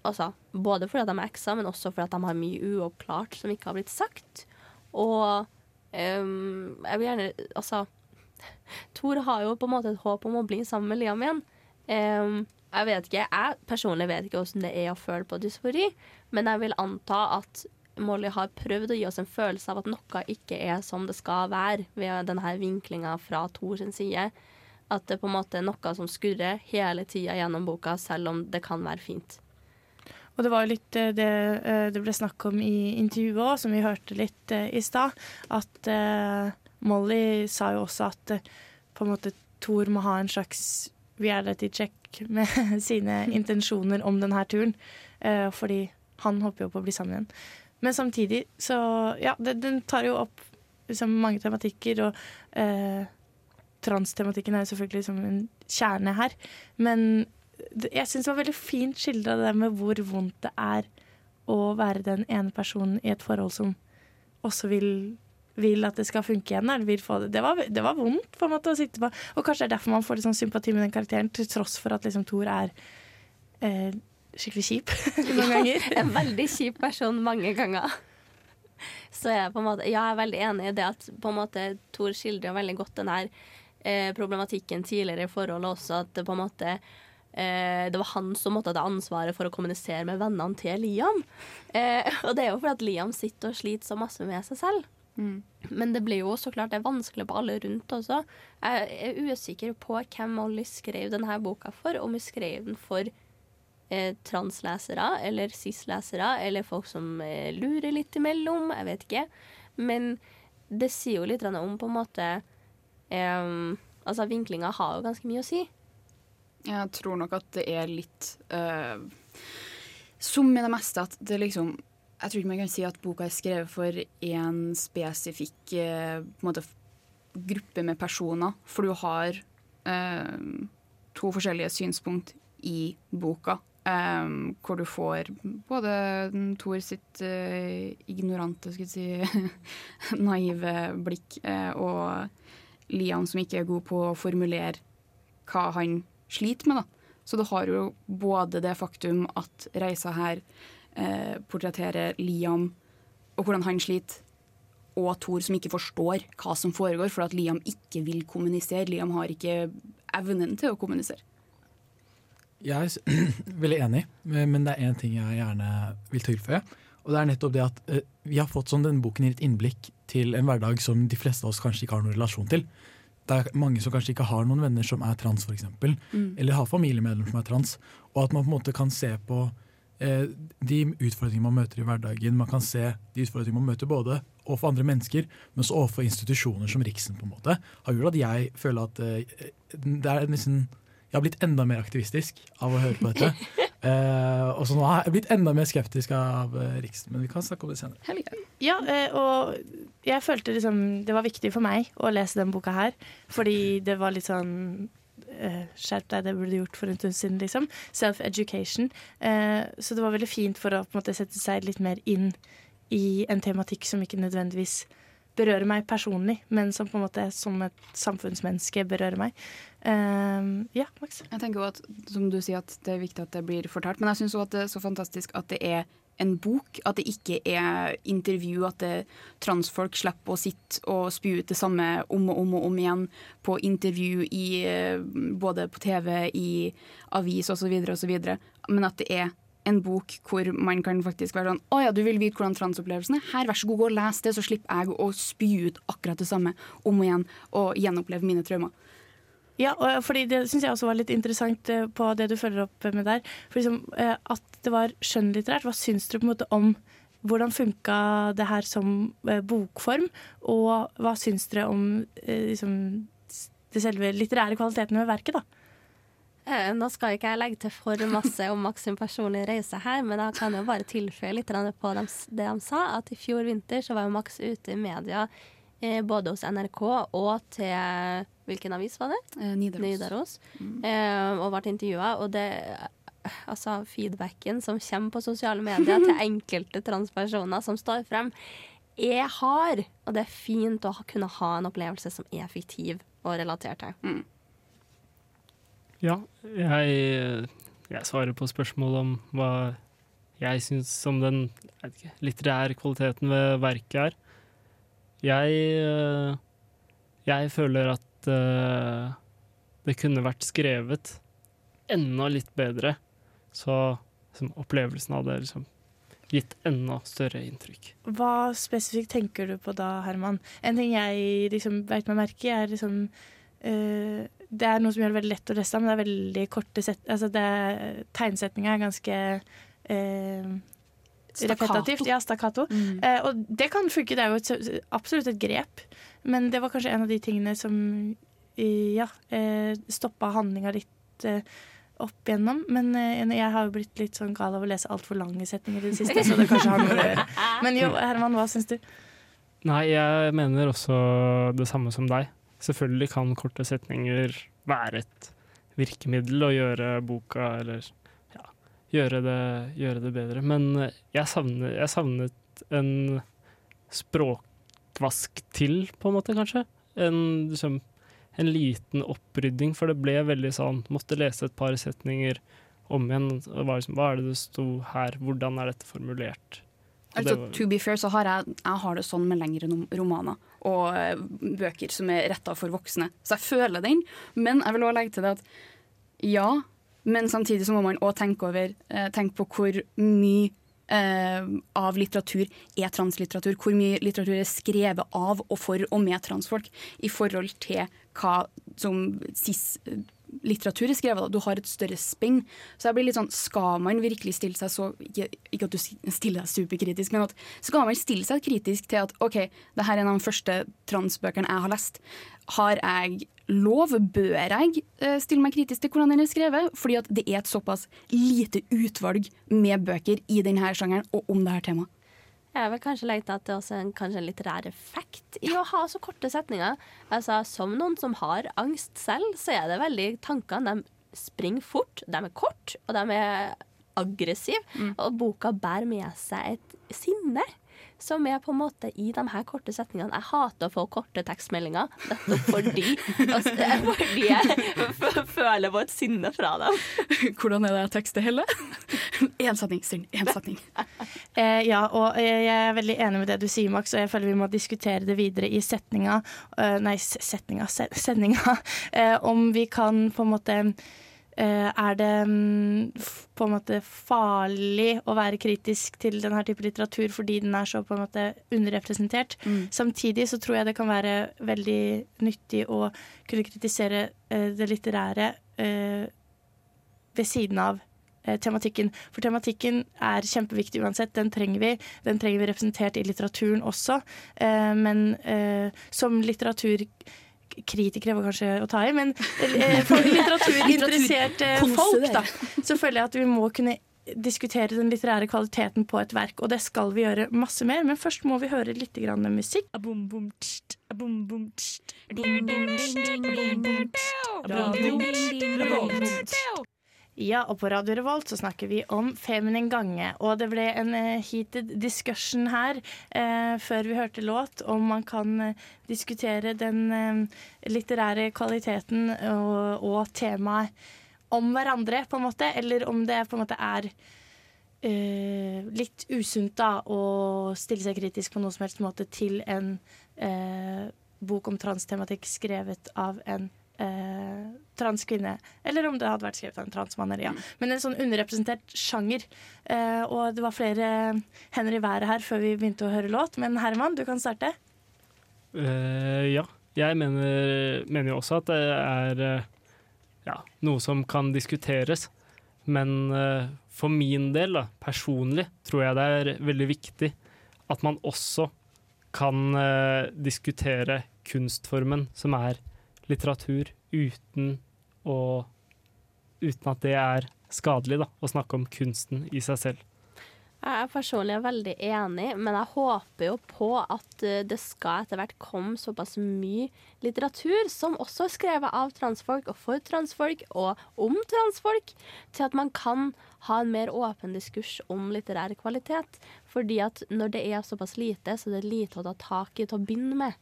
altså, både fordi de er ekser, men også fordi de har mye uoppklart som ikke har blitt sagt. Og um, jeg vil gjerne Altså, [laughs] Thor har jo på en måte et håp om å bli sammen med Liam igjen. Um, jeg vet ikke, jeg personlig vet ikke hvordan det er å føle på dysfori, men jeg vil anta at Molly har prøvd å gi oss en følelse av at noe ikke er som det skal være, ved denne vinklinga fra Thor sin side. At det på en måte er noe som skurrer hele tida gjennom boka, selv om det kan være fint. Og det var jo litt eh, det eh, det ble snakk om i intervjuet òg, som vi hørte litt eh, i stad. At Molly sa jo også at på en måte Thor må ha en slags reality check med [laughs] sine intensjoner om denne turen. eh, fordi han håper jo på å bli sammen igjen. Men samtidig så Ja, det, den tar jo opp liksom, mange tematikker, og eh, transtematikken er jo selvfølgelig liksom en kjerne her. Men jeg syns det var veldig fint skildra det med hvor vondt det er å være den ene personen i et forhold som også vil, vil at det skal funke igjen. Eller vil få det. Det, var, det var vondt på en måte å sitte på. Og kanskje det er derfor man får litt sånn sympati med den karakteren, til tross for at liksom Thor er eh, skikkelig kjip [laughs] noen ganger. en veldig kjip person mange ganger. Så jeg, på en måte, ja, jeg er veldig enig i det at på en måte Thor skildrer veldig godt den her eh, problematikken tidligere i forholdet også. At det på en måte eh, Det var han som måtte ha ansvaret for å kommunisere med vennene til Liam. Eh, og det er jo fordi at Liam sitter og sliter så masse med seg selv. Men det blir jo så klart det er vanskelig på alle rundt også. Jeg er usikker på hvem Molly skrev denne boka for. Om hun skrev den for eh, translesere eller cis-lesere eller folk som eh, lurer litt imellom. Jeg vet ikke. Men det sier jo litt om på en måte eh, Altså, vinklinga har jo ganske mye å si. Jeg tror nok at det er litt eh, Som med det meste, at det liksom Jeg tror ikke man kan si at boka er skrevet for én spesifikk eh, måte, gruppe med personer. For du har eh, to forskjellige synspunkt i boka. eh, hvor du får både Thor sitt eh, ignorante, skal jeg si, [laughs] naive blikk, eh, og Liam som ikke er god på å formulere hva han sliter med. Da. Så du har jo både det faktum at reisa her eh, portretterer Liam og hvordan han sliter, og Thor som ikke forstår hva som foregår, for at Liam ikke vil kommunisere. Liam har ikke evnen til å kommunisere. Jeg er [clears throat] veldig enig, men det er én ting jeg gjerne vil tilføye. Og det er nettopp det at eh, vi har fått sånn denne boken gir et innblikk til en hverdag som de fleste av oss kanskje ikke har noen relasjon til. Det er mange som kanskje ikke har noen venner som er trans, f.eks. Mm. Eller har familiemedlemmer som er trans. Og at man på en måte kan se på de utfordringene man møter i hverdagen. Man kan se de utfordringene man møter både overfor andre mennesker, men også overfor institusjoner som Riksen. på en måte, har gjort at jeg føler at eh, det er nesten Jeg har blitt enda mer aktivistisk av å høre på dette. [laughs] Eh, og så nå har jeg blitt enda mer skeptisk av eh, Riksen, men vi kan snakke om det senere. Ja, eh, og jeg følte liksom det var viktig for meg å lese den boka her, fordi det var litt sånn eh, Skjerp deg, det burde du gjort for en stund siden, liksom. Self-education. Eh, så det var veldig fint for å på en måte sette seg litt mer inn i en tematikk som ikke nødvendigvis berører meg personlig, men som på en måte som et samfunnsmenneske berører meg. Uh, ja, Max? Jeg tenker jo at, som du sier, at det er viktig at det blir fortalt. Men jeg syns òg at det er så fantastisk at det er en bok. At det ikke er intervju. At det, transfolk slipper å sitte og spy ut det samme om og om og om igjen på intervju i eh, både på TV, i avis osv. osv. Men at det er en bok hvor man kan faktisk være sånn Å ja, du vil vite hvordan transopplevelsen er? Her, vær så god, gå og les det, så slipper jeg å spy ut akkurat det samme om og igjen og gjenoppleve mine traumer. Ja, og fordi det syns jeg også var litt interessant eh, på det du følger opp med der. For liksom, eh, At det var skjønnlitterært. Hva syns du på en måte om hvordan funka det her som eh, bokform? Og hva syns dere om eh, liksom, det selve litterære kvaliteten ved verket? da? Eh, Nå skal ikke jeg legge til for masse om Max sin personlige reise her, men jeg kan jo bare tilføye litt på det de sa. At i fjor vinter så var jo Max ute i media eh, både hos NRK og til Hvilken avis var det? Nidaros. Nidaros. Eh, og ble intervjua. Og det Altså, feedbacken som kommer på sosiale medier til [laughs] enkelte transpersoner som står frem, er hard. Og det er fint å kunne ha en opplevelse som er fiktiv og relatert til. Ja, jeg, jeg svarer på spørsmål om hva jeg syns om den ikke, litterære kvaliteten ved verket er. Jeg, øh, jeg føler at øh, det kunne vært skrevet enda litt bedre, så liksom, opplevelsen av det liksom gitt enda større inntrykk. Hva spesifikt tenker du på da, Herman? En ting jeg liksom beit meg merke i, er liksom uh, Det er noe som gjør det veldig lett å lese, men det er veldig korte set... Altså det, tegnsetninga er ganske uh, Stakkato. Ja, stakkato. Eh, og det kan funke, det er jo et, absolutt et grep, men det var kanskje en av de tingene som ja, eh, stoppa handlinga litt eh, opp igjennom. Men eh, jeg har jo blitt litt sånn gal av å lese altfor lange setninger i det siste, så det kanskje har noe å gjøre. Men jo, Herman, hva syns du? Nei, jeg mener også det samme som deg. Selvfølgelig kan korte setninger være et virkemiddel å gjøre boka eller ja, gjøre, det, gjøre det bedre. Men jeg savnet, jeg savnet en språkvask til, på en måte, kanskje. En, liksom, en liten opprydding, for det ble veldig sånn Måtte lese et par setninger om igjen. Hva, liksom, Hva er det det sto her? Hvordan er dette formulert? Altså, det to be fair, så har jeg, jeg har det sånn med lengre romaner og eh, bøker som er retta for voksne. Så jeg føler den. Men jeg vil også legge til det at ja, men samtidig så må man òg tenke over eh, Tenke på hvor mye av litteratur er translitteratur. Hvor mye litteratur er skrevet av og for og med transfolk i forhold til hva som cis-litteratur er skrevet. Du har et større spenn. Så jeg blir litt sånn, skal man virkelig stille seg så Ikke, ikke at du stiller deg superkritisk, men at skal man stille seg kritisk til at OK, det her er en av de første transbøkene jeg har lest. Har jeg lov? Bør jeg eh, stille meg kritisk til hvordan den er skrevet? Fordi at det er et såpass lite utvalg med bøker i denne sjangeren og om dette temaet. Jeg vil kanskje legge til at det er også en, kanskje en litterær effekt i å ha så korte setninger. Altså, Som noen som har angst selv, så er det veldig tankene de springer fort, de er kort, og de er aggressive. Og boka bærer med seg et sinne. Som er på en måte i de her korte setningene. Jeg hater å få korte tekstmeldinger nettopp fordi, [laughs] altså, fordi jeg f- føler vårt sinne fra dem. [laughs] Hvordan er det jeg tekster, Helle? [laughs] Én setning, Styrn. Én setning. Eh, ja, og jeg er veldig enig med det du sier, Max, og jeg føler vi må diskutere det videre i setninga eh, Nei, setninga, se, sendinga. Eh, om vi kan på en måte Er det mm, på en måte farlig å være kritisk til denne type litteratur fordi den er så på en måte underrepresentert? Samtidig så tror jeg det kan være veldig nyttig å kunne kritisere eh, det litterære eh, ved siden av eh, tematikken. For tematikken er kjempeviktig uansett. Den trenger vi. Den trenger vi representert i litteraturen også. Eh, men som som litteraturkritikere var kanskje å ta i, men eh, for litteraturinteresserte folk, da, så føler jeg at vi må kunne diskutere den litterære kvaliteten på et verk, og det skal vi gjøre masse mer. Men først må vi høre litt grann musikk. Ja, og på Radio Revolt så snakker vi om Feminin gange. Og det ble en eh, heated discussion her eh, før vi hørte låt om man kan eh, diskutere den eh, litterære kvaliteten og, og temaet om hverandre, på en måte. Eller om det på en måte er eh, litt usunt å stille seg kritisk på noe som helst måte til en eh, bok om transtematikk skrevet av en transkvinne. Eller om det hadde vært skrevet av en transmann. Eller, ja. Men en sånn underrepresentert sjanger. Eh, og det var flere hender i været her før vi begynte å høre låt. Men Herman, du kan starte. Uh, ja. Jeg mener, mener jo også at det er eh, ja, noe som kan diskuteres. Men uh, for min del, da, personlig, tror jeg det er veldig viktig at man også kan uh, diskutere kunstformen som er litteratur, uten å Uten at det er skadelig, da, å snakke om kunsten i seg selv. Jeg er personlig veldig enig, men jeg håper jo på at eh, det skal etter hvert komme såpass mye litteratur som også er skrevet av transfolk og for transfolk og om transfolk, til at man kan ha en mer åpen diskurs om litterær kvalitet. Fordi at når det er såpass lite, så er det lite å ta tak i til å begynne med.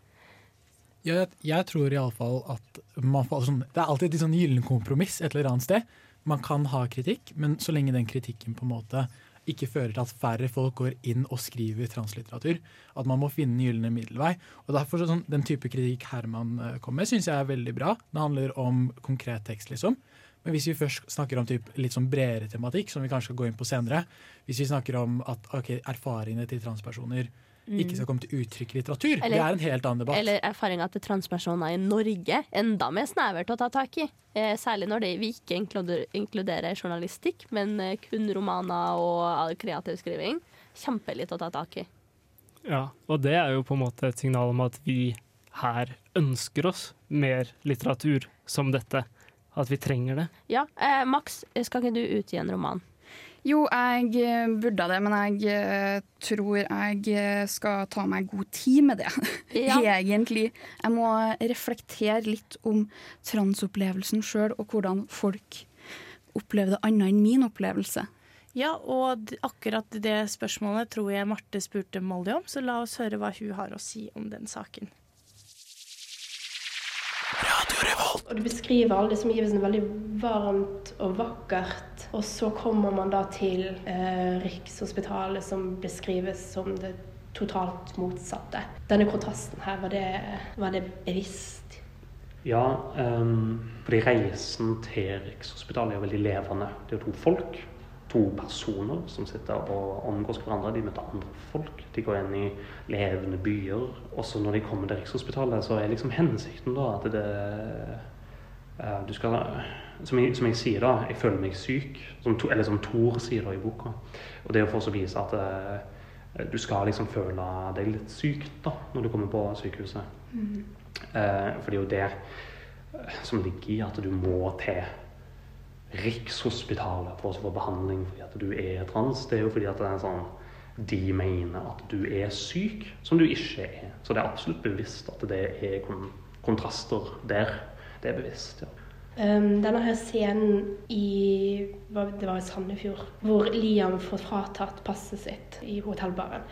Jeg, jeg tror iallfall at man får, sånn, Det er alltid et sånn gyllen kompromiss et eller annet sted. Man kan ha kritikk, men så lenge den kritikken på en måte ikke fører til at færre folk går inn og skriver translitteratur, at man må finne den gylne middelvei. Og derfor sånn, Den type kritikk Herman kommer kom med, syns jeg er veldig bra. Det handler om konkret tekst, liksom. Men hvis vi først snakker om typ, litt sånn bredere tematikk, som vi kanskje skal gå inn på senere, hvis vi snakker om at okay, erfaringene til transpersoner. Ikke skal komme til uttrykk i litteratur, Eller- det er en helt annen debatt. Eller erfaringa til transpersoner i Norge. Enda mer snevert å ta tak i. Eh, særlig når det, vi ikke inkluderer journalistikk, men eh, kun romaner og kreativ skriving. Kjempelitt å ta tak i. Ja, og det er jo på en måte et signal om at vi her ønsker oss mer litteratur som dette. At vi trenger det. Ja, eh, Max, skal ikke du utgi en roman? Jo, jeg eh, burde det, men jeg eh, tror jeg eh, skal ta meg god tid med det. [laughs] Ja. Egentlig. Jeg må reflektere litt om transopplevelsen sjøl, og hvordan folk opplever det annet enn min opplevelse. Ja, og akkurat det spørsmålet tror jeg Marte spurte Molly om, så la oss høre hva hun har å si om den saken. Og du beskriver alle disse omgivelsene veldig varmt og vakkert. Og så kommer man da til eh, Rikshospitalet, som beskrives som det totalt motsatte. Denne kontrasten her, var det, var det bevisst? Ja, um, fordi reisen til Rikshospitalet er veldig levende. Det er to folk, to personer som sitter og omgås hverandre. De møter andre folk. De går inn i levende byer. Også når de kommer til Rikshospitalet, så er liksom hensikten da at det uh, Du skal som jeg, som jeg sier, da, jeg føler meg syk. Som eller som Thor sier da i boka. Og det er for å vise at eh, du skal liksom føle deg litt syk da, når du kommer på sykehuset. Eh, for det er jo det eh, som ligger i at du må til Rikshospitalet for å få behandling fordi at du er trans. Det er jo fordi at det er sånn de mener at du er syk, som du ikke er. Så det er absolutt bevisst at det er kon kontraster der. Det er bevisst, ja. Um, denne scenen i det var i Sandefjord, hvor Liam får fratatt passet sitt i hotellbaren.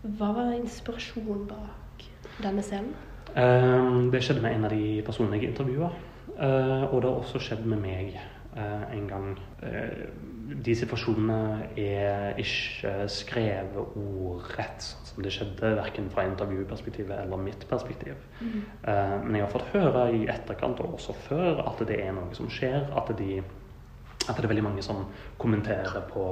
Hva var inspirasjonen bak denne scenen? Eh, det skjedde med en av de personene jeg intervjua. Eh, og det har også skjedd med meg. eh, en gang. Eh, de situasjonene er ikke skrevet ordrett, sånn som det skjedde, verken fra intervjuperspektivet eller mitt perspektiv. Mm. Uh, men jeg har fått høre i etterkant, og også før, at det er noe som skjer. At, de, at det er veldig mange som kommenterer på,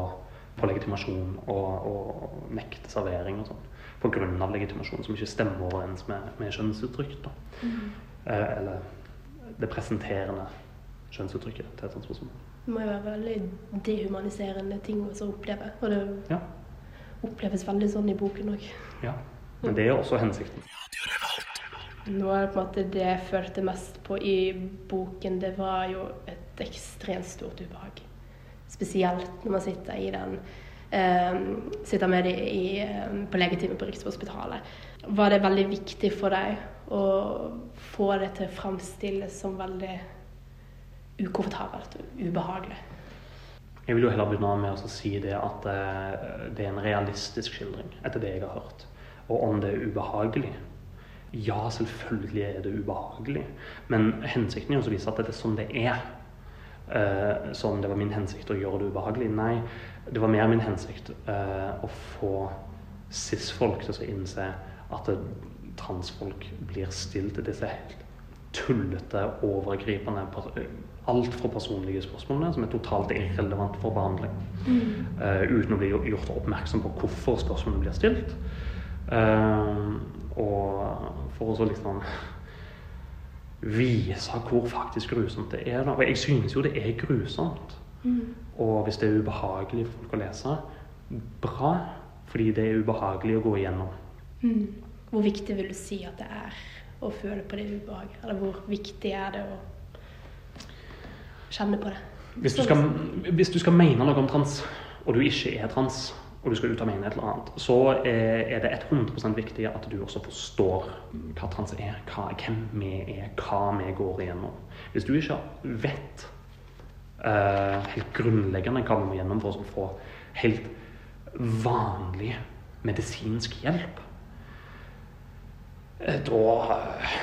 på legitimasjon og, og nekter servering og sånn. På grunn av legitimasjon som ikke stemmer overens med, med kjønnsuttrykk. Da. Mm. Uh, eller det presenterende kjønnsuttrykket til transpersoner. Det må jo være veldig dehumaniserende ting å oppleve. Og det Ja. oppleves veldig sånn i boken òg. Ja. Men det er jo også hensikten. Noe av det, på en måte, det jeg følte mest på i boken, det var jo et ekstremt stort ubehag. Spesielt når man sitter i den eh, Sitter med dem i, eh, på legetimen på Rikshospitalet. Var det veldig viktig for deg å få det til å framstilles som veldig ukomfortabelt og ubehagelig? Jeg vil jo heller begynne med å si det at eh, det er en realistisk skildring, etter det jeg har hørt. Og om det er ubehagelig Ja, selvfølgelig er det ubehagelig. Men hensikten er jo å vise at det er sånn det er. Uh, som det var min hensikt å gjøre det ubehagelig. Nei, det var mer min hensikt uh, å få cis-folk til å innse at det, transfolk blir stilt til disse helt tullete, overgripende Alt fra personlige spørsmålene, som er totalt irrelevant for behandling. Mm. Uh, uten å bli gjort oppmerksom på hvorfor spørsmålene blir stilt. Uh, og for å så liksom vise hvor faktisk grusomt det er. Og jeg synes jo det er grusomt. Mm. Og hvis det er ubehagelig for folk å lese, bra. Fordi det er ubehagelig å gå igjennom. Mm. Hvor viktig vil du si at det er å føle på det ubehaget? Eller hvor viktig er det å kjenne på det? Hvis du, skal, hvis du skal mene noe om trans, og du ikke er trans, og du skal ut og mene et eller annet, så er det 100% viktig at du også forstår hva trans er, hva, hvem vi er, hva vi går igjennom. Hvis du ikke vet uh, helt grunnleggende hva vi må gjennom for å få helt vanlig medisinsk hjelp, eh, da eh,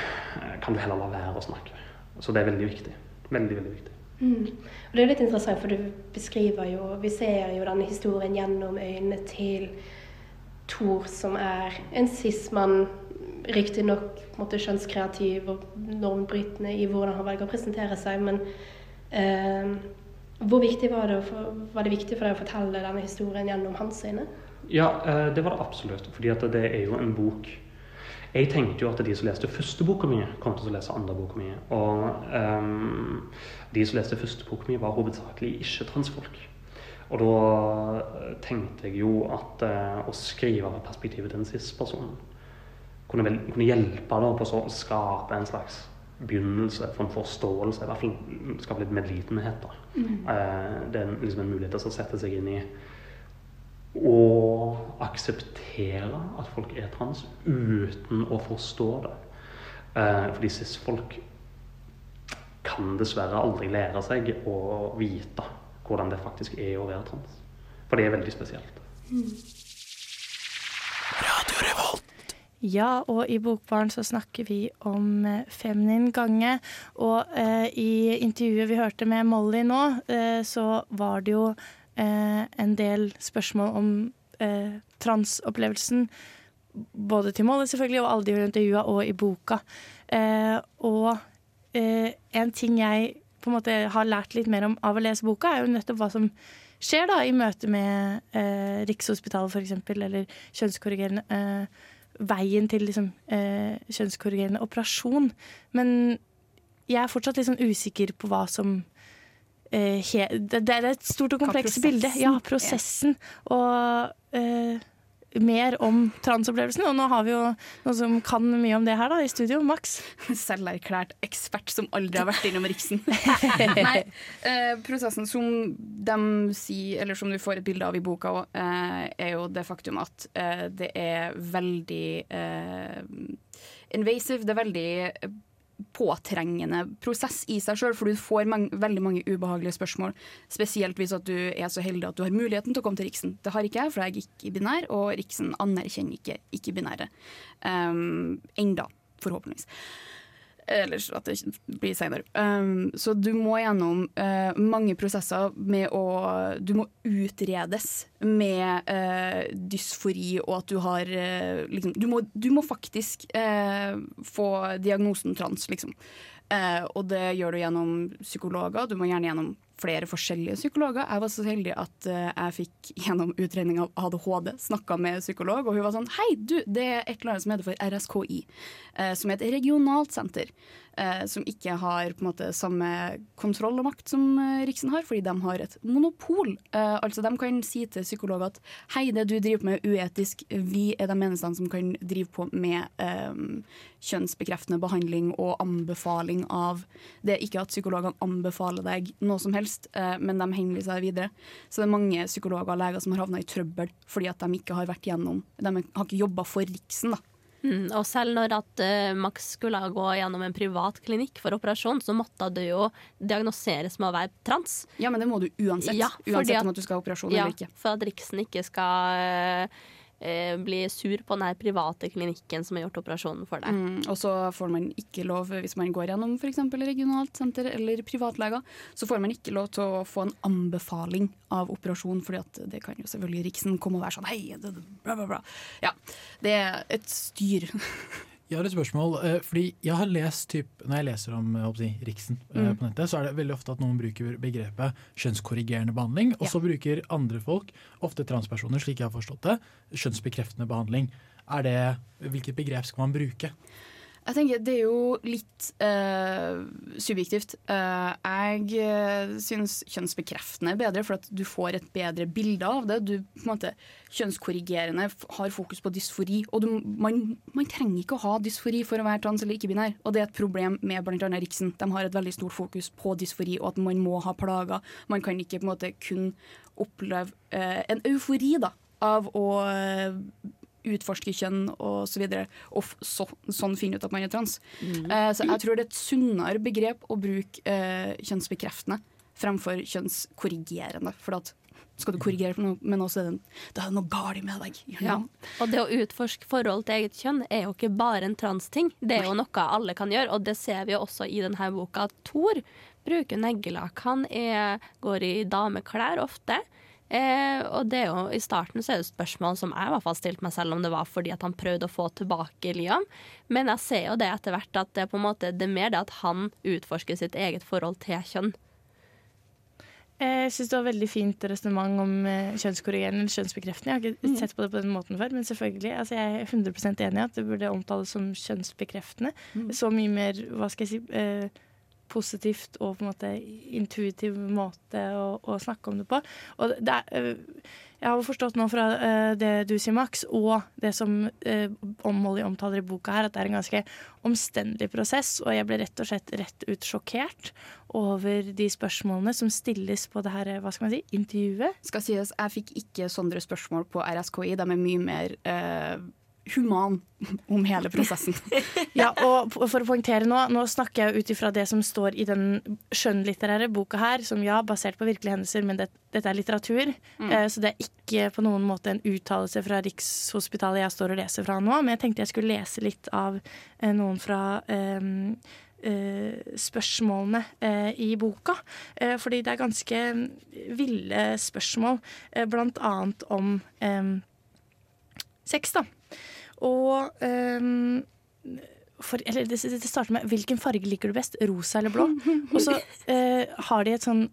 kan du heller la være å snakke. Så det er veldig viktig. Veldig, veldig viktig. Mm. Og det er litt interessant, for du beskriver jo Vi ser jo denne historien gjennom øynene til Thor, som er en sismann, riktignok kjønnskreativ og normbrytende i hvordan han velger å presentere seg, men eh, hvor viktig var det, for, var det viktig for deg å fortelle denne historien gjennom hans øyne? Ja, eh, det var det absolutt. fordi det er jo en bok Jeg tenkte jo at de som leste første boka mi, kom til å lese andre boka mi. Og um, de som leste første boka mi, var hovedsakelig ikke-transfolk. Og da tenkte jeg jo at uh, å skrive av perspektivet til en cis-person kunne, vel, kunne hjelpe da på å skape en slags begynnelse for en forståelse, i hvert fall skape litt medlidenhet. da. Mm. Uh, det er liksom en mulighet til å sette seg inn i og akseptere at folk er trans uten å forstå det. Eh, fordi cis-folk kan dessverre aldri lære seg å vite hvordan det faktisk er å være trans. For det er veldig spesielt. Ja, og i Bokbarn så snakker vi om eh, feminin gange. Og eh, i intervjuet vi hørte med Molly nå, eh, så var det jo eh, en del spørsmål om eh, transopplevelsen. Både til Molly selvfølgelig, og alle de hun intervjua, og i boka. Eh, og eh, en ting jeg på en måte har lært litt mer om av å lese boka, er jo nettopp hva som skjer da i møte med eh, Rikshospitalet f.eks., eller kjønnskorrigerende eh, Veien til liksom, eh, kjønnskorrigerende operasjon. Men jeg er fortsatt litt liksom usikker på hva som det, det er et stort og komplekst bilde. Ja, prosessen. Og uh, mer om transopplevelsen. Og nå har vi jo noen som kan mye om det her da, i studio. Max. [laughs] Selverklært ekspert som aldri har vært innom Riksen. [laughs] Nei, uh, prosessen som de sier, eller som du får et bilde av i boka, òg, uh, er jo det faktum at eh, det er veldig eh, invasive. Det er veldig påtrengende prosess i seg sjøl, for du får mange, veldig mange ubehagelige spørsmål. Spesielt hvis at du er så heldig at du har muligheten til å komme til Riksen. Det har ikke jeg, for jeg er ikke-binær, og Riksen anerkjenner ikke ikke-binære. Um, enda, forhåpentligvis. Ellers at det blir seinere. Um, så du må gjennom uh, mange prosesser med å Du må utredes med uh, dysfori og at du har uh, liksom, du, må, du må faktisk få diagnosen trans, liksom. og det gjør du gjennom psykologer. Du må gjerne gjennom flere forskjellige psykologer. Jeg var så heldig at uh, jeg fikk [laughs] gjennom utredning av ADHD snakka med psykolog, og hun var sånn Hei, du, det er et eller annet som heter for RSKI, uh, som er et regionalt senter. Uh, som ikke har på en måte samme kontroll og makt som Riksen har, fordi de har et monopol. altså De kan si til psykologer at hei, det du driver med er uetisk, vi er de eneste som kan drive på med um, kjønnsbekreftende behandling og anbefaling av Det ikke at psykologene anbefaler deg noe som helst, eh, men de henviser videre. Så det er mange psykologer og leger som har havna i trøbbel fordi at de ikke har vært gjennom De har ikke jobba for Riksen. da. Mm, og selv når at uh, Max skulle gå gjennom en privat klinikk for operasjon, så måtte du jo diagnoseres med å være trans. Ja, men det må du uansett. Ja, uansett om at du skal ha operasjon ja, eller ikke. For at Riksen ikke skal uh, eh, bli sur på den private klinikken som har gjort operasjonen for deg. Mm, og så får man ikke lov, hvis man går gjennom f.eks. regionalt senter eller privatleger, så får man ikke lov til å få en anbefaling av operasjon, fordi at det kan jo selvfølgelig Riksen komme og være sånn hei, bla, bla, bla. Ja, det er et styr. [laughs] Jeg har et spørsmål. Eh, fordi jeg har lest typ, Når jeg leser om si, Riksen eh, mm. på nettet, så er det veldig ofte at noen bruker begrepet kjønnskorrigerende behandling. Og så ja. bruker andre folk, ofte transpersoner, slik jeg har forstått det, kjønnsbekreftende behandling. Er det, hvilket begrep skal man bruke? Jeg tenker Det er jo litt uh, subjektivt. Uh, jeg uh, syns kjønnsbekreftende er bedre, for at du får et bedre bilde av det. Du på en måte Kjønnskorrigerende har fokus på dysfori. Og du, man, man, trenger ikke å ha dysfori for å være trans eller ikke-binær. Og det er et problem med bl.a. Riksen. De har et veldig stort fokus på dysfori, og at man må ha plager. Man kan ikke på en måte kun oppleve en eufori da, av å utforske kjønn og så videre, og så, sånn finne ut at man er trans. Mm. Uh, så jeg tror det er et sunnere begrep å bruke uh, kjønnsbekreftende fremfor kjønnskorrigerende. For at skal du korrigere for noe, men også er det, det er noe galt med deg. Ja. Og det å utforske forhold til eget kjønn er jo ikke bare en transting. Det er jo noe alle kan gjøre, og det ser vi også i denne boka. Thor bruker neglelakk. Han er, går i dameklær ofte. Eh, og det er jo, I starten så er det spørsmål som jeg i hvert fall stilte meg selv om det var fordi at han prøvde å få tilbake Liam. Men jeg ser jo det etter hvert at det, er på en måte, det er mer det at han utforsker sitt eget forhold til kjønn. Jeg syns det var veldig fint resonnement om eh, kjønnskorrigerende eller kjønnsbekreftende. Jeg har ikke mm. sett på det på den måten før, men selvfølgelig. Altså jeg er 100% enig i at det burde omtales som kjønnsbekreftende. Mm. Så mye mer, hva skal jeg si eh, positivt og på en måte intuitiv måte å, å snakke om det på. Og det er, øh, jeg har forstått nå fra øh, det du sier, Max, og det som uh, Molly omtaler i boka her, at det er en ganske omstendelig prosess. Og jeg ble rett og slett rett ut sjokkert over de spørsmålene som stilles på det her, hva skal man si, intervjuet. Skal sies, jeg fikk ikke sånne spørsmål på RSKI. De er mye mer uh human om hele prosessen. [laughs] ja, og for å poengtere nå, nå snakker jeg ut ifra det som står i den skjønnlitterære boka her, som ja, basert på virkelige hendelser, men det, dette er litteratur. Mm. Eh, så det er ikke på noen måte en uttalelse fra Rikshospitalet jeg står og leser fra nå, men jeg tenkte jeg skulle lese litt av eh, noen fra eh, spørsmålene eh, i boka. Eh, fordi det er ganske ville spørsmål, eh, blant annet om sex, da. Og um, for, eller det, det, starter med 'hvilken farge liker du best'? Rosa eller blå? Og så uh, [laughs] har de et sånn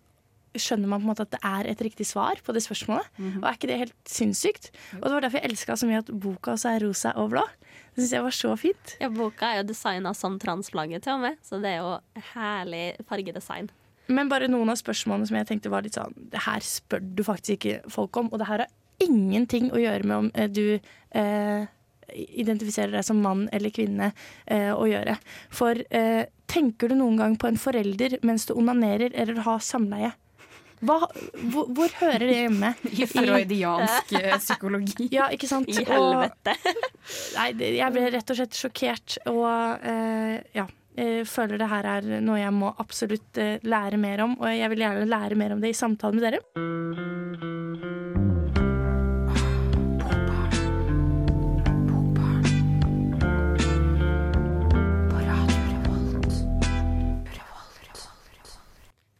skjønner man på en måte at det er et riktig svar på det spørsmålet. Mm -hmm. Og er ikke det helt sinnssykt? Og det var derfor jeg elska så mye at boka også er rosa og blå. Det syns jeg var så fint. Ja, boka er jo designa som transflagget til og med, så det er jo herlig fargedesign. Men bare noen av spørsmålene som jeg tenkte var litt sånn Det her spør du faktisk ikke folk om, og det her har ingenting å gjøre med om eh, du eh, identifiserer deg som mann eller kvinne eh, å gjøre. For eh, tenker du noen gang på en forelder mens du onanerer eller har samleie? Hva, hvor, hvor, hører det hjemme? [laughs] I freudiansk psykologi. Ja, ikke sant? I helvete. Og, [laughs] nei, jeg ble rett og slett sjokkert, og eh, ja. Jeg føler det her er noe jeg må absolutt eh, lære mer om, og jeg vil gjerne lære mer om det i samtale med dere.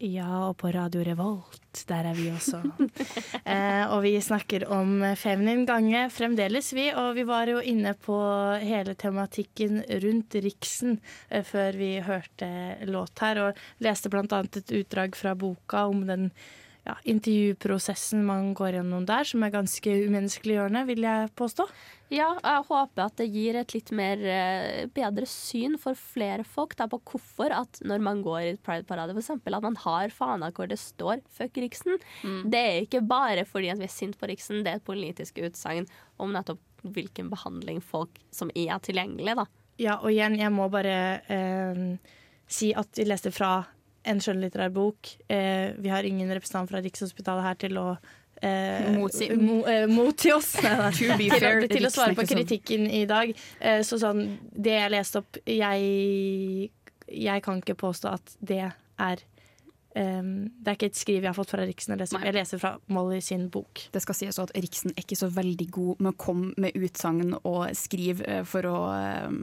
Ja, og på Radio Revolt. Der er vi også. [laughs] eh, og vi snakker om feminin gange fremdeles, vi. Og vi var jo inne på hele tematikken rundt Riksen eh, før vi hørte låt her, og leste annet et utdrag fra boka om den ja, intervjuprosessen man går gjennom der, som er ganske umenneskeliggjørende, vil jeg påstå. Ja, jeg håper at det gir et litt mer eh, bedre syn for flere folk da, på hvorfor at når man går i Pride-parade, f.eks., at man har fana hvor det står 'fuck Riksen'. Mm. Det er ikke bare fordi at vi er sint på Riksen, det er et politisk utsagn om nettopp hvilken behandling folk som er tilgjengelig, da. Ja, og igjen, jeg må bare eh, si at vi leste fra en skjønnlitterær bok. Eh, vi har ingen representant fra Rikshospitalet her til å eh, Motsi- mo, eh, motsi oss. Nei, nei. Til, til å svare på kritikken i dag. Eh, så sånn, det jeg leste opp Jeg, jeg kan ikke påstå at det er Um, Det er ikke et skriv jeg har fått fra Riksen. Jeg leser, jeg leser fra Molly sin bok. Det skal sies at Riksen er ikke så veldig god med å komme med utsagn og skrive eh, for å um,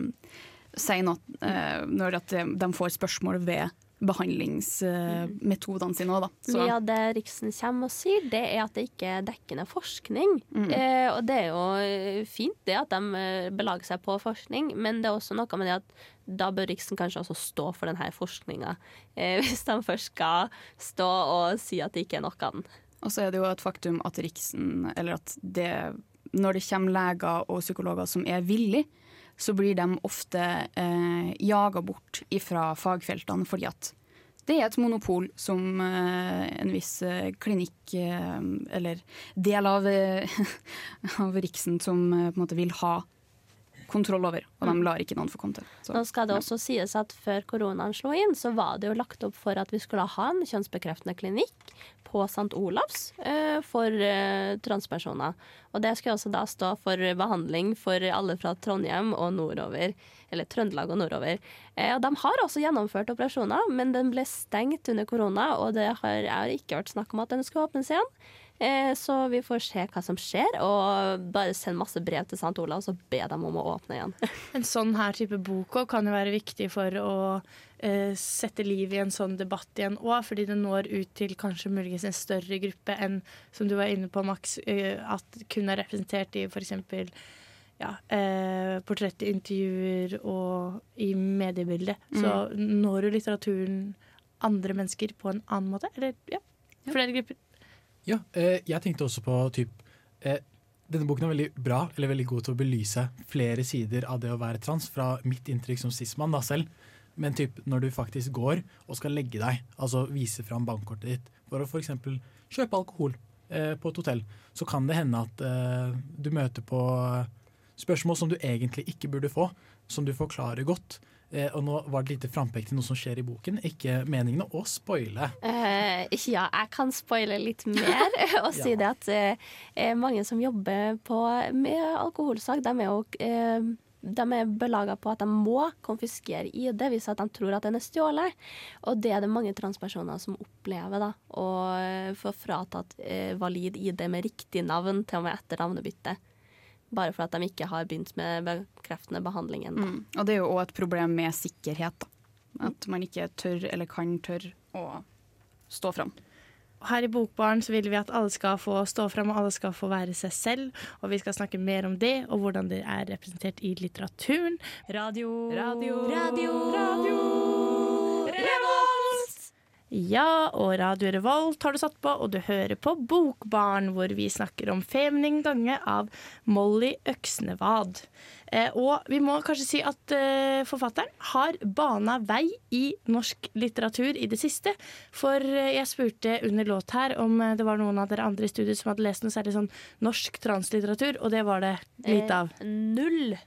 si noe uh, når de får spørsmål ved behandlingsmetodene sine òg, da. Så- Mye av det Riksen kommer og sier, det er at det ikke er dekkende forskning. Mm. Eh, og det er jo eh, fint det at de eh, belager seg på forskning, men det er også noe med det at da bør Riksen kanskje også stå for denne forskninga, eh, [laughs] hvis de først skal stå og si at det ikke er noe av den. Og så er det jo et faktum at Riksen, eller at det Når det kommer leger og psykologer som er villige, så blir de ofte eh, jaga bort ifra fagfeltene fordi at det er et monopol som eh, en viss eh, klinikk, eh, eller del av, [laughs] av Riksen, som eh, på en måte vil ha kontroll over, og de lar ikke noen få komme til. Så, Nå skal det ja. også sies at før koronaen slo inn, så var det jo lagt opp for at vi skulle ha en kjønnsbekreftende klinikk på St. Olavs eh, for eh, transpersoner. Og det skulle også da stå for behandling for alle fra Trondheim og nordover. Eller Trøndelag og nordover. Eh, og de har også gjennomført operasjoner, men den ble stengt under korona, og det har, har ikke vært snakk om at den skulle åpnes igjen. Eh, så vi får se hva som skjer, og bare send masse brev til St. Olav, og be dem om å åpne igjen. [laughs] En sånn her type bok kan jo være viktig for å eh, sette liv i en sånn debatt igjen òg, fordi det når ut til kanskje muligens en større gruppe enn, som du var inne på, Max, eh, at kun er representert i f.eks. Ja, eh, portrettintervjuer og i mediebildet. Så når jo litteraturen andre mennesker på en annen måte? Eller ja, flere grupper. Ja, eh, jeg tenkte også på typ eh, Denne boken er veldig bra, eller veldig god til å belyse flere sider av det å være trans, fra mitt inntrykk som cis-mann da selv. Men typ når du faktisk går og skal legge deg, altså vise fram bankkortet ditt for å f.eks. kjøpe alkohol eh, på et hotell, så kan det hende at eh, du møter på spørsmål som du egentlig ikke burde få, som du forklarer godt. Eh, og nå var det lite frampek til noe som skjer i boken. Ikke meningen å spoile. Eh, ja, jeg kan spoile litt mer [laughs] og si det at eh, mange som jobber på, med alkoholsak, de er jo eh, de er belaga på at de må konfiskere ID hvis at de tror at den er stjålet. Og det er det mange transpersoner som opplever. da, Å eh, få fratatt eh, valid ID med riktig navn til og med etter navnebyttet. Bare for at de ikke har begynt med bekreftende behandling ennå. Mm. Og det er jo òg et problem med sikkerhet. Da. At man ikke tør eller kan tørre å stå fram. Her i Bokbaren så vil vi at alle skal få stå fram, og alle skal få være seg selv. Og vi skal snakke mer om det, og hvordan det er representert i litteraturen. Radio Radio. Radio. Revolt! Ja, og Radio Revolt har du satt på, og du hører på Bokbarn, hvor vi snakker om Femning gange av Molly Øksnevad. Eh, og vi må kanskje si at eh, forfatteren har bana vei i norsk litteratur i det siste. For eh, jeg spurte under låt her om eh, det var noen av dere andre i studiet som hadde lest noe særlig sånn norsk translitteratur, og det var det lite av. Eh, null.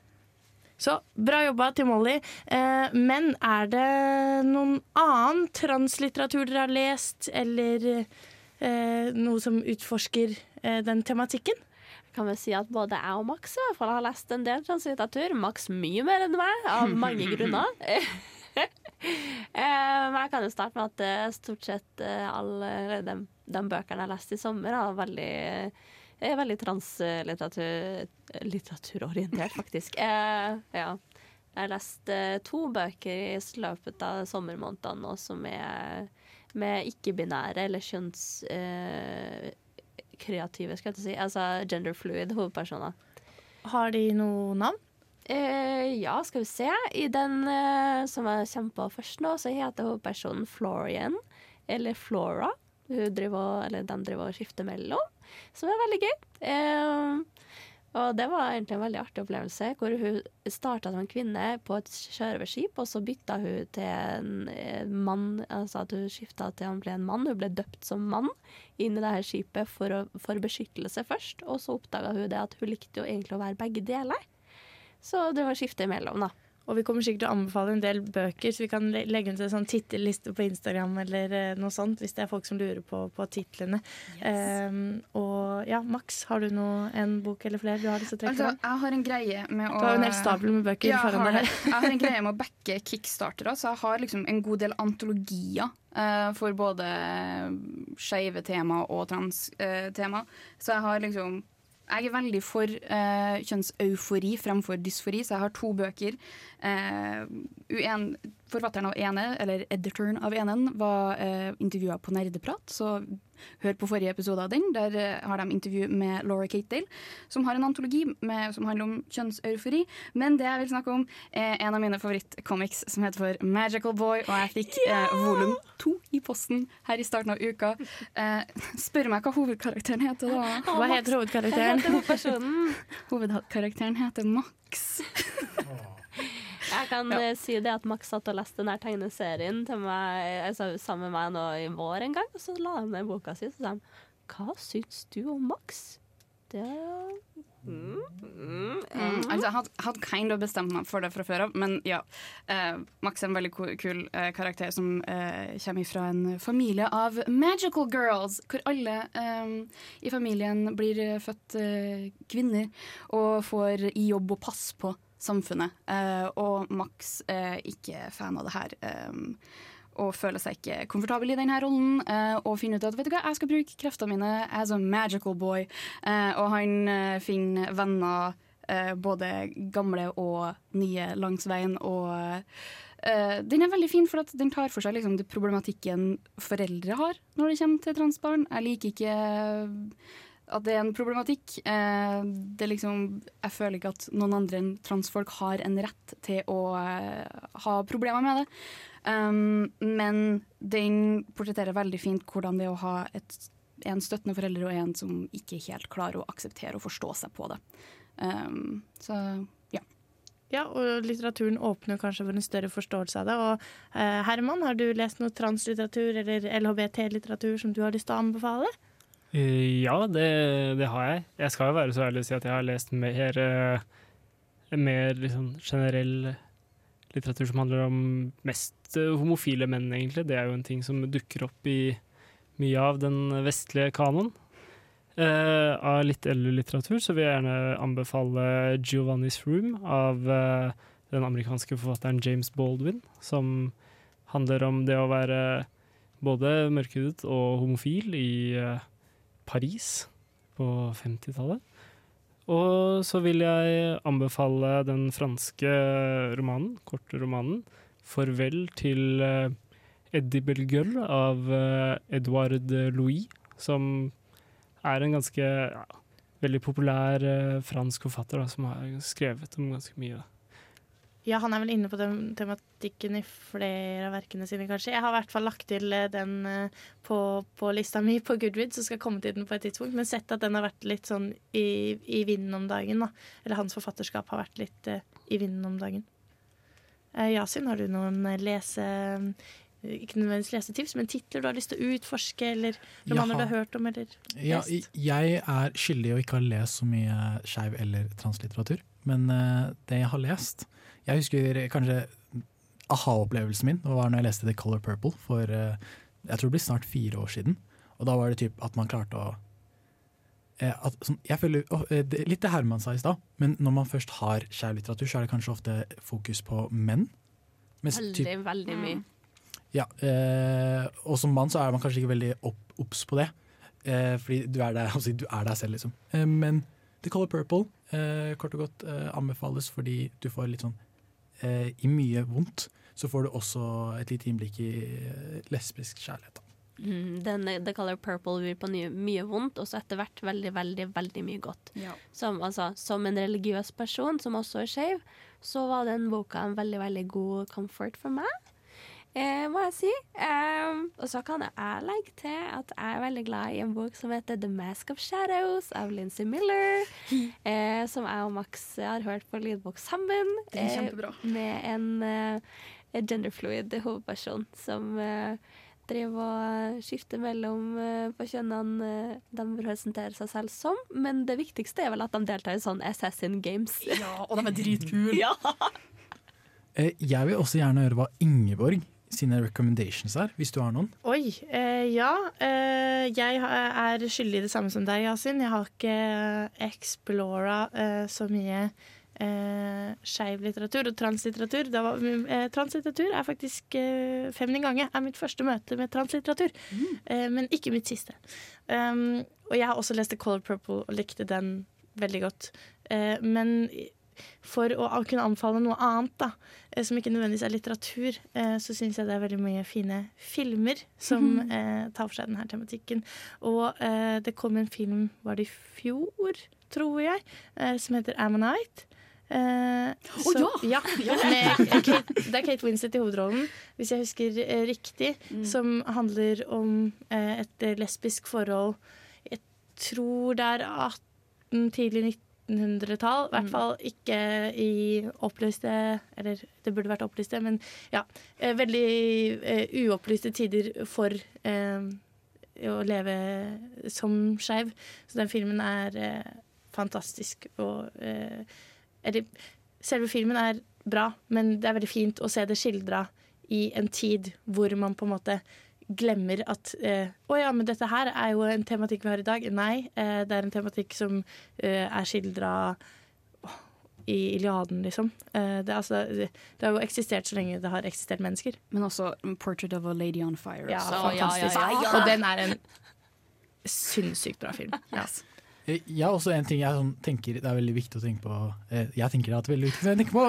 Så bra jobba til Molly. Eh, men er det noen annen translitteratur dere har lest, eller eh, noe som utforsker eh, den tematikken? Kan vel si at både jeg og Max i hvert fall har lest en del translitteratur. Max mye mer enn meg, av [laughs] mange grunner. [laughs] Eh, Men jeg kan jo starte med at eh, stort sett eh, alle de, de bøkene jeg har lest i sommer, har veldig, er veldig translitteraturorientert, faktisk. Eh, ja. Jeg har lest eh, to bøker i løpet av sommermånedene nå som er med ikke-binære eller kjønnskreative, skal jeg si. Altså gender fluid hovedpersoner. Har de noe navn? Eh, ja, skal vi se. I den eh, som jeg på først nå, så heter hovedpersonen Florian, eller Flora. Hun driver, eller de driver og skifter mellom, som er veldig gøy. Eh, og det var egentlig en veldig artig opplevelse, hvor hun starta som en kvinne på et sjørøverskip, og så bytta hun til en eh, mann, altså at hun skifta til han ble en mann. Hun ble døpt som mann inn i det her skipet for, å, for beskyttelse først, og så oppdaga hun det at hun likte jo egentlig å være begge deler. Så det var skifte imellom, da. Og vi kommer sikkert til å anbefale en del bøker, så vi kan le- legge ut en sånn tittelliste på Instagram eller eh, noe sånt, hvis det er folk som lurer på, på titlene. Ehm, og ja, Max, har du noe, en bok eller flere du har lyst til å trekke Altså, jeg har en greie med å Du har jo en hel stabel med bøker Ja, foran deg her. Jeg har en [laughs] greie med å backe kickstartere, så jeg har liksom en god del antologier eh, for både skeive tema og trans-tema. så jeg har liksom jeg er veldig for eh, kjønnseufori fremfor dysfori, så jeg har to bøker. Eh, uen, forfatteren av ene, eller editoren av enen, var eh, intervjua på Nerdeprat, så hør på forrige episode av den. Der eh, har de intervju med Laura Catedale, som har en antologi med, som handler om kjønnseufori. Men det jeg vil snakke om, er en av mine favorittcomics som heter for Magical Boy, og jeg fikk eh, volum to i posten her i starten av uka. Eh, spør meg hva hovedkarakteren heter, da. Hva heter hovedkarakteren? Heter hovedpersonen? [laughs] Hovedkarakteren heter Max. [laughs] Jeg kan Ja. eh, si det at Max satt og leste denne tegneserien meg, altså, sammen med meg nå i vår en gang, og så la han ned boka si og sa han Hva syns du om Max? Det mm, mm, Mm, altså, jeg hadde, kind of bestemt meg for det fra før av, men ja. Eh, Max er en veldig kul, eh, karakter som eh, kommer fra en familie av magical girls, hvor alle eh, i familien blir født kvinner og får i jobb å passe på samfunnet. Eh, og Max er ikke fan av det her. eh, og føler seg ikke komfortabel i denne rollen. eh, og finner ut at vet du hva, jeg skal bruke kreftene mine as a magical boy. Og han finner venner, både gamle og nye, langs veien. Og den er veldig fin, for at den tar for seg liksom, problematikken foreldre har når det kommer til transbarn. Jeg liker ikke at det er en problematikk. Eh, det liksom, jeg føler ikke at noen andre enn transfolk har en rett til å eh, ha problemer med det. Um, men den portretterer veldig fint hvordan det er å ha et, en støttende forelder og en som ikke helt klarer å akseptere og forstå seg på det. Um, så ja. Ja, og litteraturen åpner kanskje for en større forståelse av det. Og eh, Herman, har du lest noe translitteratur eller LHBT-litteratur som du har lyst til å anbefale? Eh, Ja, det, det har jeg. Jeg skal jo være så ærlig å si at jeg har lest mer, eh, mer liksom generell litteratur som handler om mest eh, homofile menn, egentlig. Det er jo en ting som dukker opp i mye av den vestlige kanon. Eh, av litt eldre litteratur så vil jeg gjerne anbefale Giovanni's Room av eh, den amerikanske forfatteren James Baldwin, som handler om det å være både mørkhudet og homofil i eh, Paris på 50-tallet. Og så vil jeg anbefale den franske romanen, korte romanen, 'Farvel til eh, Eddie Belgueul' av eh, Edouard Louis, som er en ganske ja, veldig populær eh, fransk forfatter da, som har skrevet om ganske mye. Da. Ja, han er vel inne på den tematikken i flere av verkene sine, kanskje. Jeg har i hvert fall lagt til eh, den eh, på, på lista mi på Goodreads, så skal jeg komme til den på et tidspunkt. Men sett at den har vært litt sånn i, i vinden om dagen, da. Eller hans forfatterskap har vært litt uh, i vinden om dagen. Uh, Yasin, har du noen lese... Ikke nødvendigvis lesetips, men titler du har lyst til å utforske, eller romaner du har hørt om, eller Ja, lest? jeg er skyldig å ikke ha lest så mye skeiv eller translitteratur. Men det jeg har lest Jeg husker kanskje aha-opplevelsen min var når jeg leste The Color Purple for eh, jeg tror det blir snart fire år siden. Og da var det typ at man klarte å eh, at, sånn, jeg føler, eh, det, Litt det Herman sa i stad, men når man først har kjærlitteratur så er det kanskje ofte fokus på menn. Mens typ- Veldig, veldig mye. ja, eh, og som mann så er man kanskje ikke veldig obs på det. Eh, fordi du er, der, [laughs] altså, du er deg selv, liksom. Eh, men The Color Purple kort og godt anbefales fordi du får litt sånn I mye vondt så får du også et lite innblikk i eh, lesbisk kjærlighet. Da. Mm, den, eh, The Color Purple byr på mye, mye vondt, og så etter hvert veldig, veldig veldig mye godt. Ja. Som, altså, som en religiøs person som også er skeiv, så var den boka en veldig, veldig god comfort for meg. Eh, må jeg si. Um, og så kan jeg legge til at jeg er veldig glad i en bok som heter The Mask of Shadows av Lincy Miller. [laughs] Eh, som jeg og Max har hørt på lydbok sammen. Den er kjempebra. med en uh, genderfluid hovedperson som uh, driver og skifter mellom eh, på kjønnene eh, de presenterer seg selv som. Men det viktigste er vel at de deltar i sånn Assassin Games. Ja, og de er dritkule. [laughs] ja. Eh, Jeg vil også gjerne høre hva Ingeborg sine recommendations her, hvis du har noen. Oi, eh, ja. Eh, jeg er skyldig i det samme som deg, Yasin. Jeg har ikke explora eh, så mye eh, skeiv litteratur og translitteratur. Var, eh, translitteratur er faktisk eh, Feminin gange er mitt første møte med translitteratur, eh, men ikke mitt siste. Um, og jeg har også lest The Color Purple og likte den veldig godt. Eh, men for å kunne anbefale noe annet, da, eh, som ikke nødvendigvis er litteratur, eh, så syns jeg det er veldig mye fine filmer som eh, tar for seg denne tematikken. Og det kom en film, var det i fjor, tror jeg, som heter Ammonite. Eh, Å, så- ja! Ja. Kate, det er Kate Winsett i hovedrollen, hvis jeg husker eh, riktig, Mm. som handler om eh, et lesbisk forhold. Jeg tror det er 18, tidlig 1900-tall. I hvert Mm. fall ikke i opplyste Eller det burde vært opplyste, men ja. eh, Veldig eh, uopplyste tider for eh, å leve som skeiv. Så den filmen er eh, fantastisk. Og eller, selve filmen er bra, men det er veldig fint å se det skildra i en tid hvor man på en måte glemmer at eh, Å ja, men dette her er jo en tematikk vi har i dag. Nei, eh, det er en tematikk som eh, er skildra i Iliaden, liksom. Eh, det, er altså, det, har jo eksistert så lenge det har eksistert mennesker. Men også 'Portrait of a Lady on Fire'. Ja, så, fantastisk. Ja, ja, ja. Og den er en sinnssykt bra film. [laughs] Ja. Jeg har også en ting jeg sånn, tenker det er veldig viktig å tenke på. Jeg tenker det er veldig viktig å tenke på.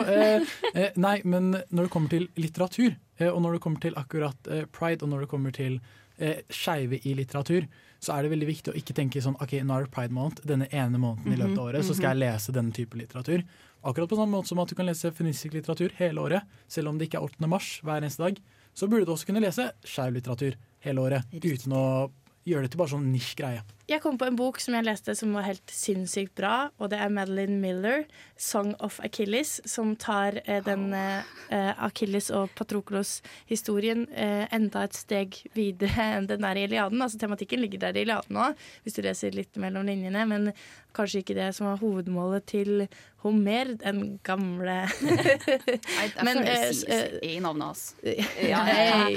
Nei, men når det kommer til litteratur, og når det kommer til akkurat eh, pride, og når det kommer til eh, skeive i litteratur, så er det veldig viktig å ikke tenke sånn OK, nå er det pride måned, denne ene måneden i løpet av året, så skal jeg lese denne type litteratur. Akkurat på samme måte som at du kan lese feministisk litteratur hele året, selv om det ikke er 8. mars hver eneste dag, så burde du også kunne lese skeiv litteratur hele året, uten å gjøre det til bare sånn nisj greie. Jeg kom på en bok som jeg leste som var helt sinnssykt bra, og det er Madeline Miller, 'Song of Achilles', som tar eh, den eh, Achilles og Patroklos-historien eh, enda et steg videre enn den er i Iliaden. Altså Tematikken ligger der i Iliaden òg, hvis du leser litt mellom linjene, men kanskje ikke det som var hovedmålet til Homer, den gamle [laughs] Nei, [laughs] Men, eh, det i navnet hans. [laughs] Nei.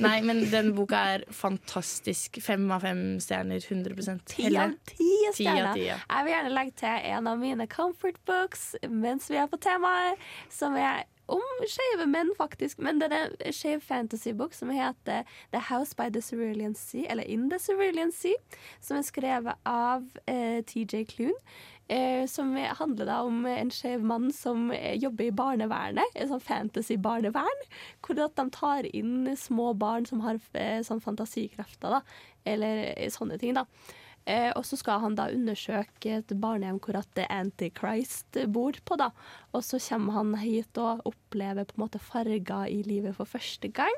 Nei, men den boka er fantastisk. Fem av fem stjerner. 100 Ti av ti stjerner. Jeg vil gjerne legge til en av mine comfort books mens vi er på temaet, som er om skeive menn, faktisk. Men det er en skeiv fantasybok som heter The House by the Cerulean Sea, eller In the Cerulean Sea, som er skrevet av eh, TJ Clune. Eh, som handler da om en skeiv mann som eh, jobber i barnevernet, en sånn fantasy-barnevern. Hvor at de tar inn små barn som har eh, sånn fantasikrefter, da. Eller eh, sånne ting, da. Eh, og så skal han da undersøke et barnehjem hvor at det Antichrist bor på. da. Og så kommer han hit og opplever på en måte farger i livet for første gang.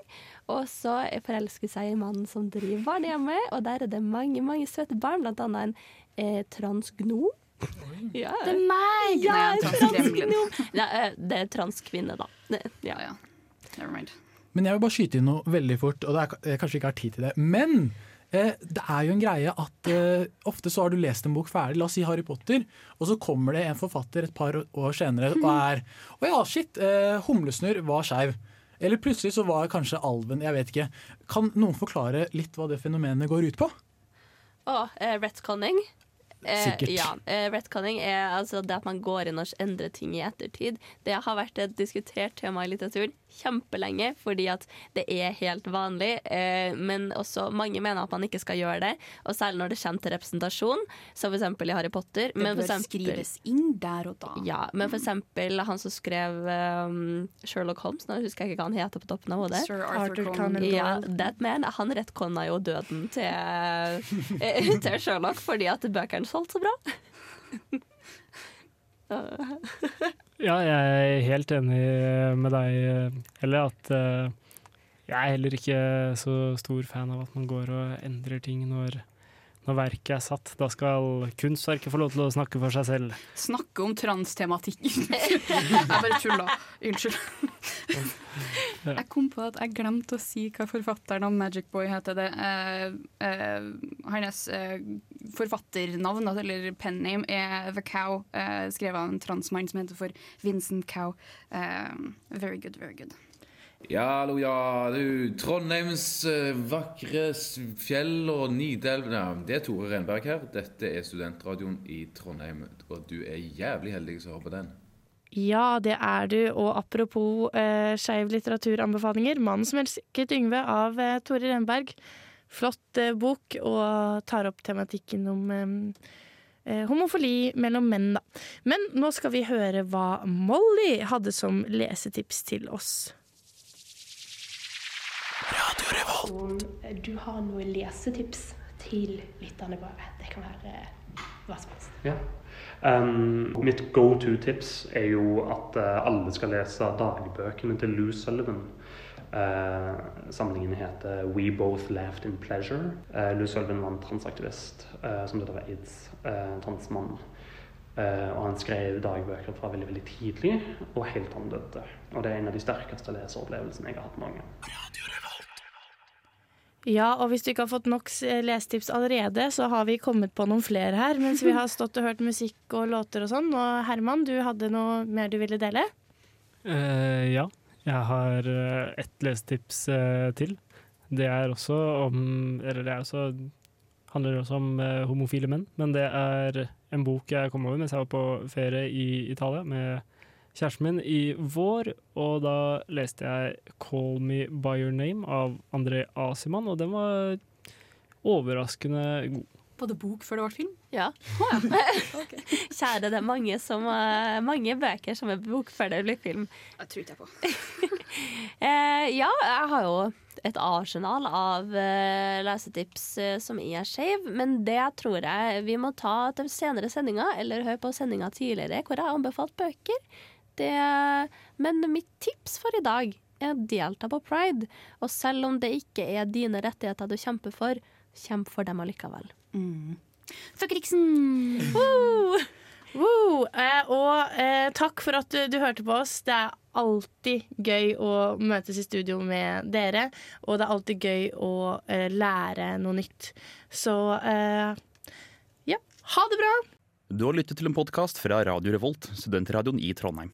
Og så forelsker seg i mannen som driver barnehjemmet, og der er det mange mange søte barn, blant annet en eh, transgnom. Ja. Det er meg! Ja, transgnom. Ja, eh, det er transkvinne, da. Ja. Ja, ja. Never mind. Men jeg vil bare skyte inn noe veldig fort, og det er, jeg kanskje ikke har tid til det. Men det er jo en greie at uh, ofte så har du lest en bok ferdig, la oss si Harry Potter, og så kommer det en forfatter et par år senere og er Å ja, shit, uh, Humlesnurr var skeiv. Eller plutselig så var kanskje alven, jeg vet ikke. Kan noen forklare litt hva det fenomenet går ut på? Å, oh, uh, retconning. Eh, Sikkert. Ja, eh, retconning er altså det at man går inn og endrer ting i ettertid. Det har vært et diskutert tema i litteratur kjempelenge, fordi at det er helt vanlig. Eh, men også mange mener at man ikke skal gjøre det, og særlig når det kommer til representasjon, som f.eks. i Harry Potter. Det bør eksempel- skrives inn der og da. Ja, men for eksempel han som skrev um, Sherlock Holmes, nå husker jeg ikke hva han heter på toppen av hodet. Sir Arthur Arthur Conan Doyle. Ja, that man, han rettkonna jo døden til, eh, [laughs] til Sherlock fordi at bøkene solgte så bra. [laughs] Ja, jeg er helt enig med deg, Helle, at eh, jeg er heller ikke så stor fan av at man går og endrer ting når, når verket er satt. Da skal kunstverket få lov til å snakke for seg selv. Snakke om transtematikk. [laughs] jeg bare tulla. Unnskyld. Jeg kom på at jeg glemte å si hva forfatteren av Magic Boy heter. Det. Eh, eh, hans eh, forfatternavn, eller eller penname, er The Cow, eh, skrevet av en transmann som heter for Vincent Cow. Very good, very good. Ja, hallo, ja, du. Trondheims eh, vakre fjell og Nidelv ja, Det er Tore Renberg her. Dette er studentradioen i Trondheim, og du er jævlig heldig som hører på den. Ja, det er du. Og apropos eh, skeiv litteraturanbefalinger. 'Mannen som elsket Yngve' av eh, Tore Renberg. Flott eh, bok, og tar opp tematikken om eh, eh, homofili mellom menn, da. Men nå skal vi høre hva Molly hadde som lesetips til oss. Om du har noen lesetips til lytterne våre. Det kan være hva som helst. Ja. Um, mitt go to-tips er jo at eh, alle skal lese dagbøkene til Lou Sullivan. Uh, samlingen heter We Both Laughed in Pleasure. Uh, Lou Sullivan var en transaktivist uh, som døde av aids. Uh, transmann. Uh, og han skrev dagbøker fra veldig veldig tidlig og helt til han døde. Og det er en av de sterkeste leseropplevelsene jeg har hatt noen gang. Ja, og hvis du ikke har fått nok lesetips allerede, så har vi kommet på noen flere her mens vi [laughs] har stått og hørt musikk og låter og sånn. Og Herman, du hadde noe mer du ville dele? Uh, ja, jeg har eh, ett lesetips uh, til. Det er også om Eller det er også, handler også om uh, homofile menn, men det er en bok jeg kom over mens jeg var på ferie i Italia med kjæresten min i vår, og da leste jeg 'Call Me By Your Name' av André Asiman, og den var overraskende god. Var det bok før det ble film? Ja. [laughs] [laughs] Kjære, det er mange, som, eh, mange bøker som er bok før det blir film. Det tror ikke jeg på. [laughs] Eh, ja, jeg har jo et arsenal av eh, lesetips eh, som er skeiv, men det tror jeg vi må ta til senere sendinger, eller høre på sendinga tidligere hvor jeg har anbefalt bøker. Det, men mitt tips for i dag er å delta på pride. Og selv om det ikke er dine rettigheter du kjemper for, kjemp for dem allikevel. Mm. Fuckriksen! Woo! Woo! Eh, og eh, takk for at du, du hørte på oss. Det er alltid gøy å møtes i studio med dere, og det er alltid gøy å eh, lære noe nytt. Så eh, ja, ha det bra! Du har lyttet til en podkast fra Radio Revolt, studentradioen i Trondheim.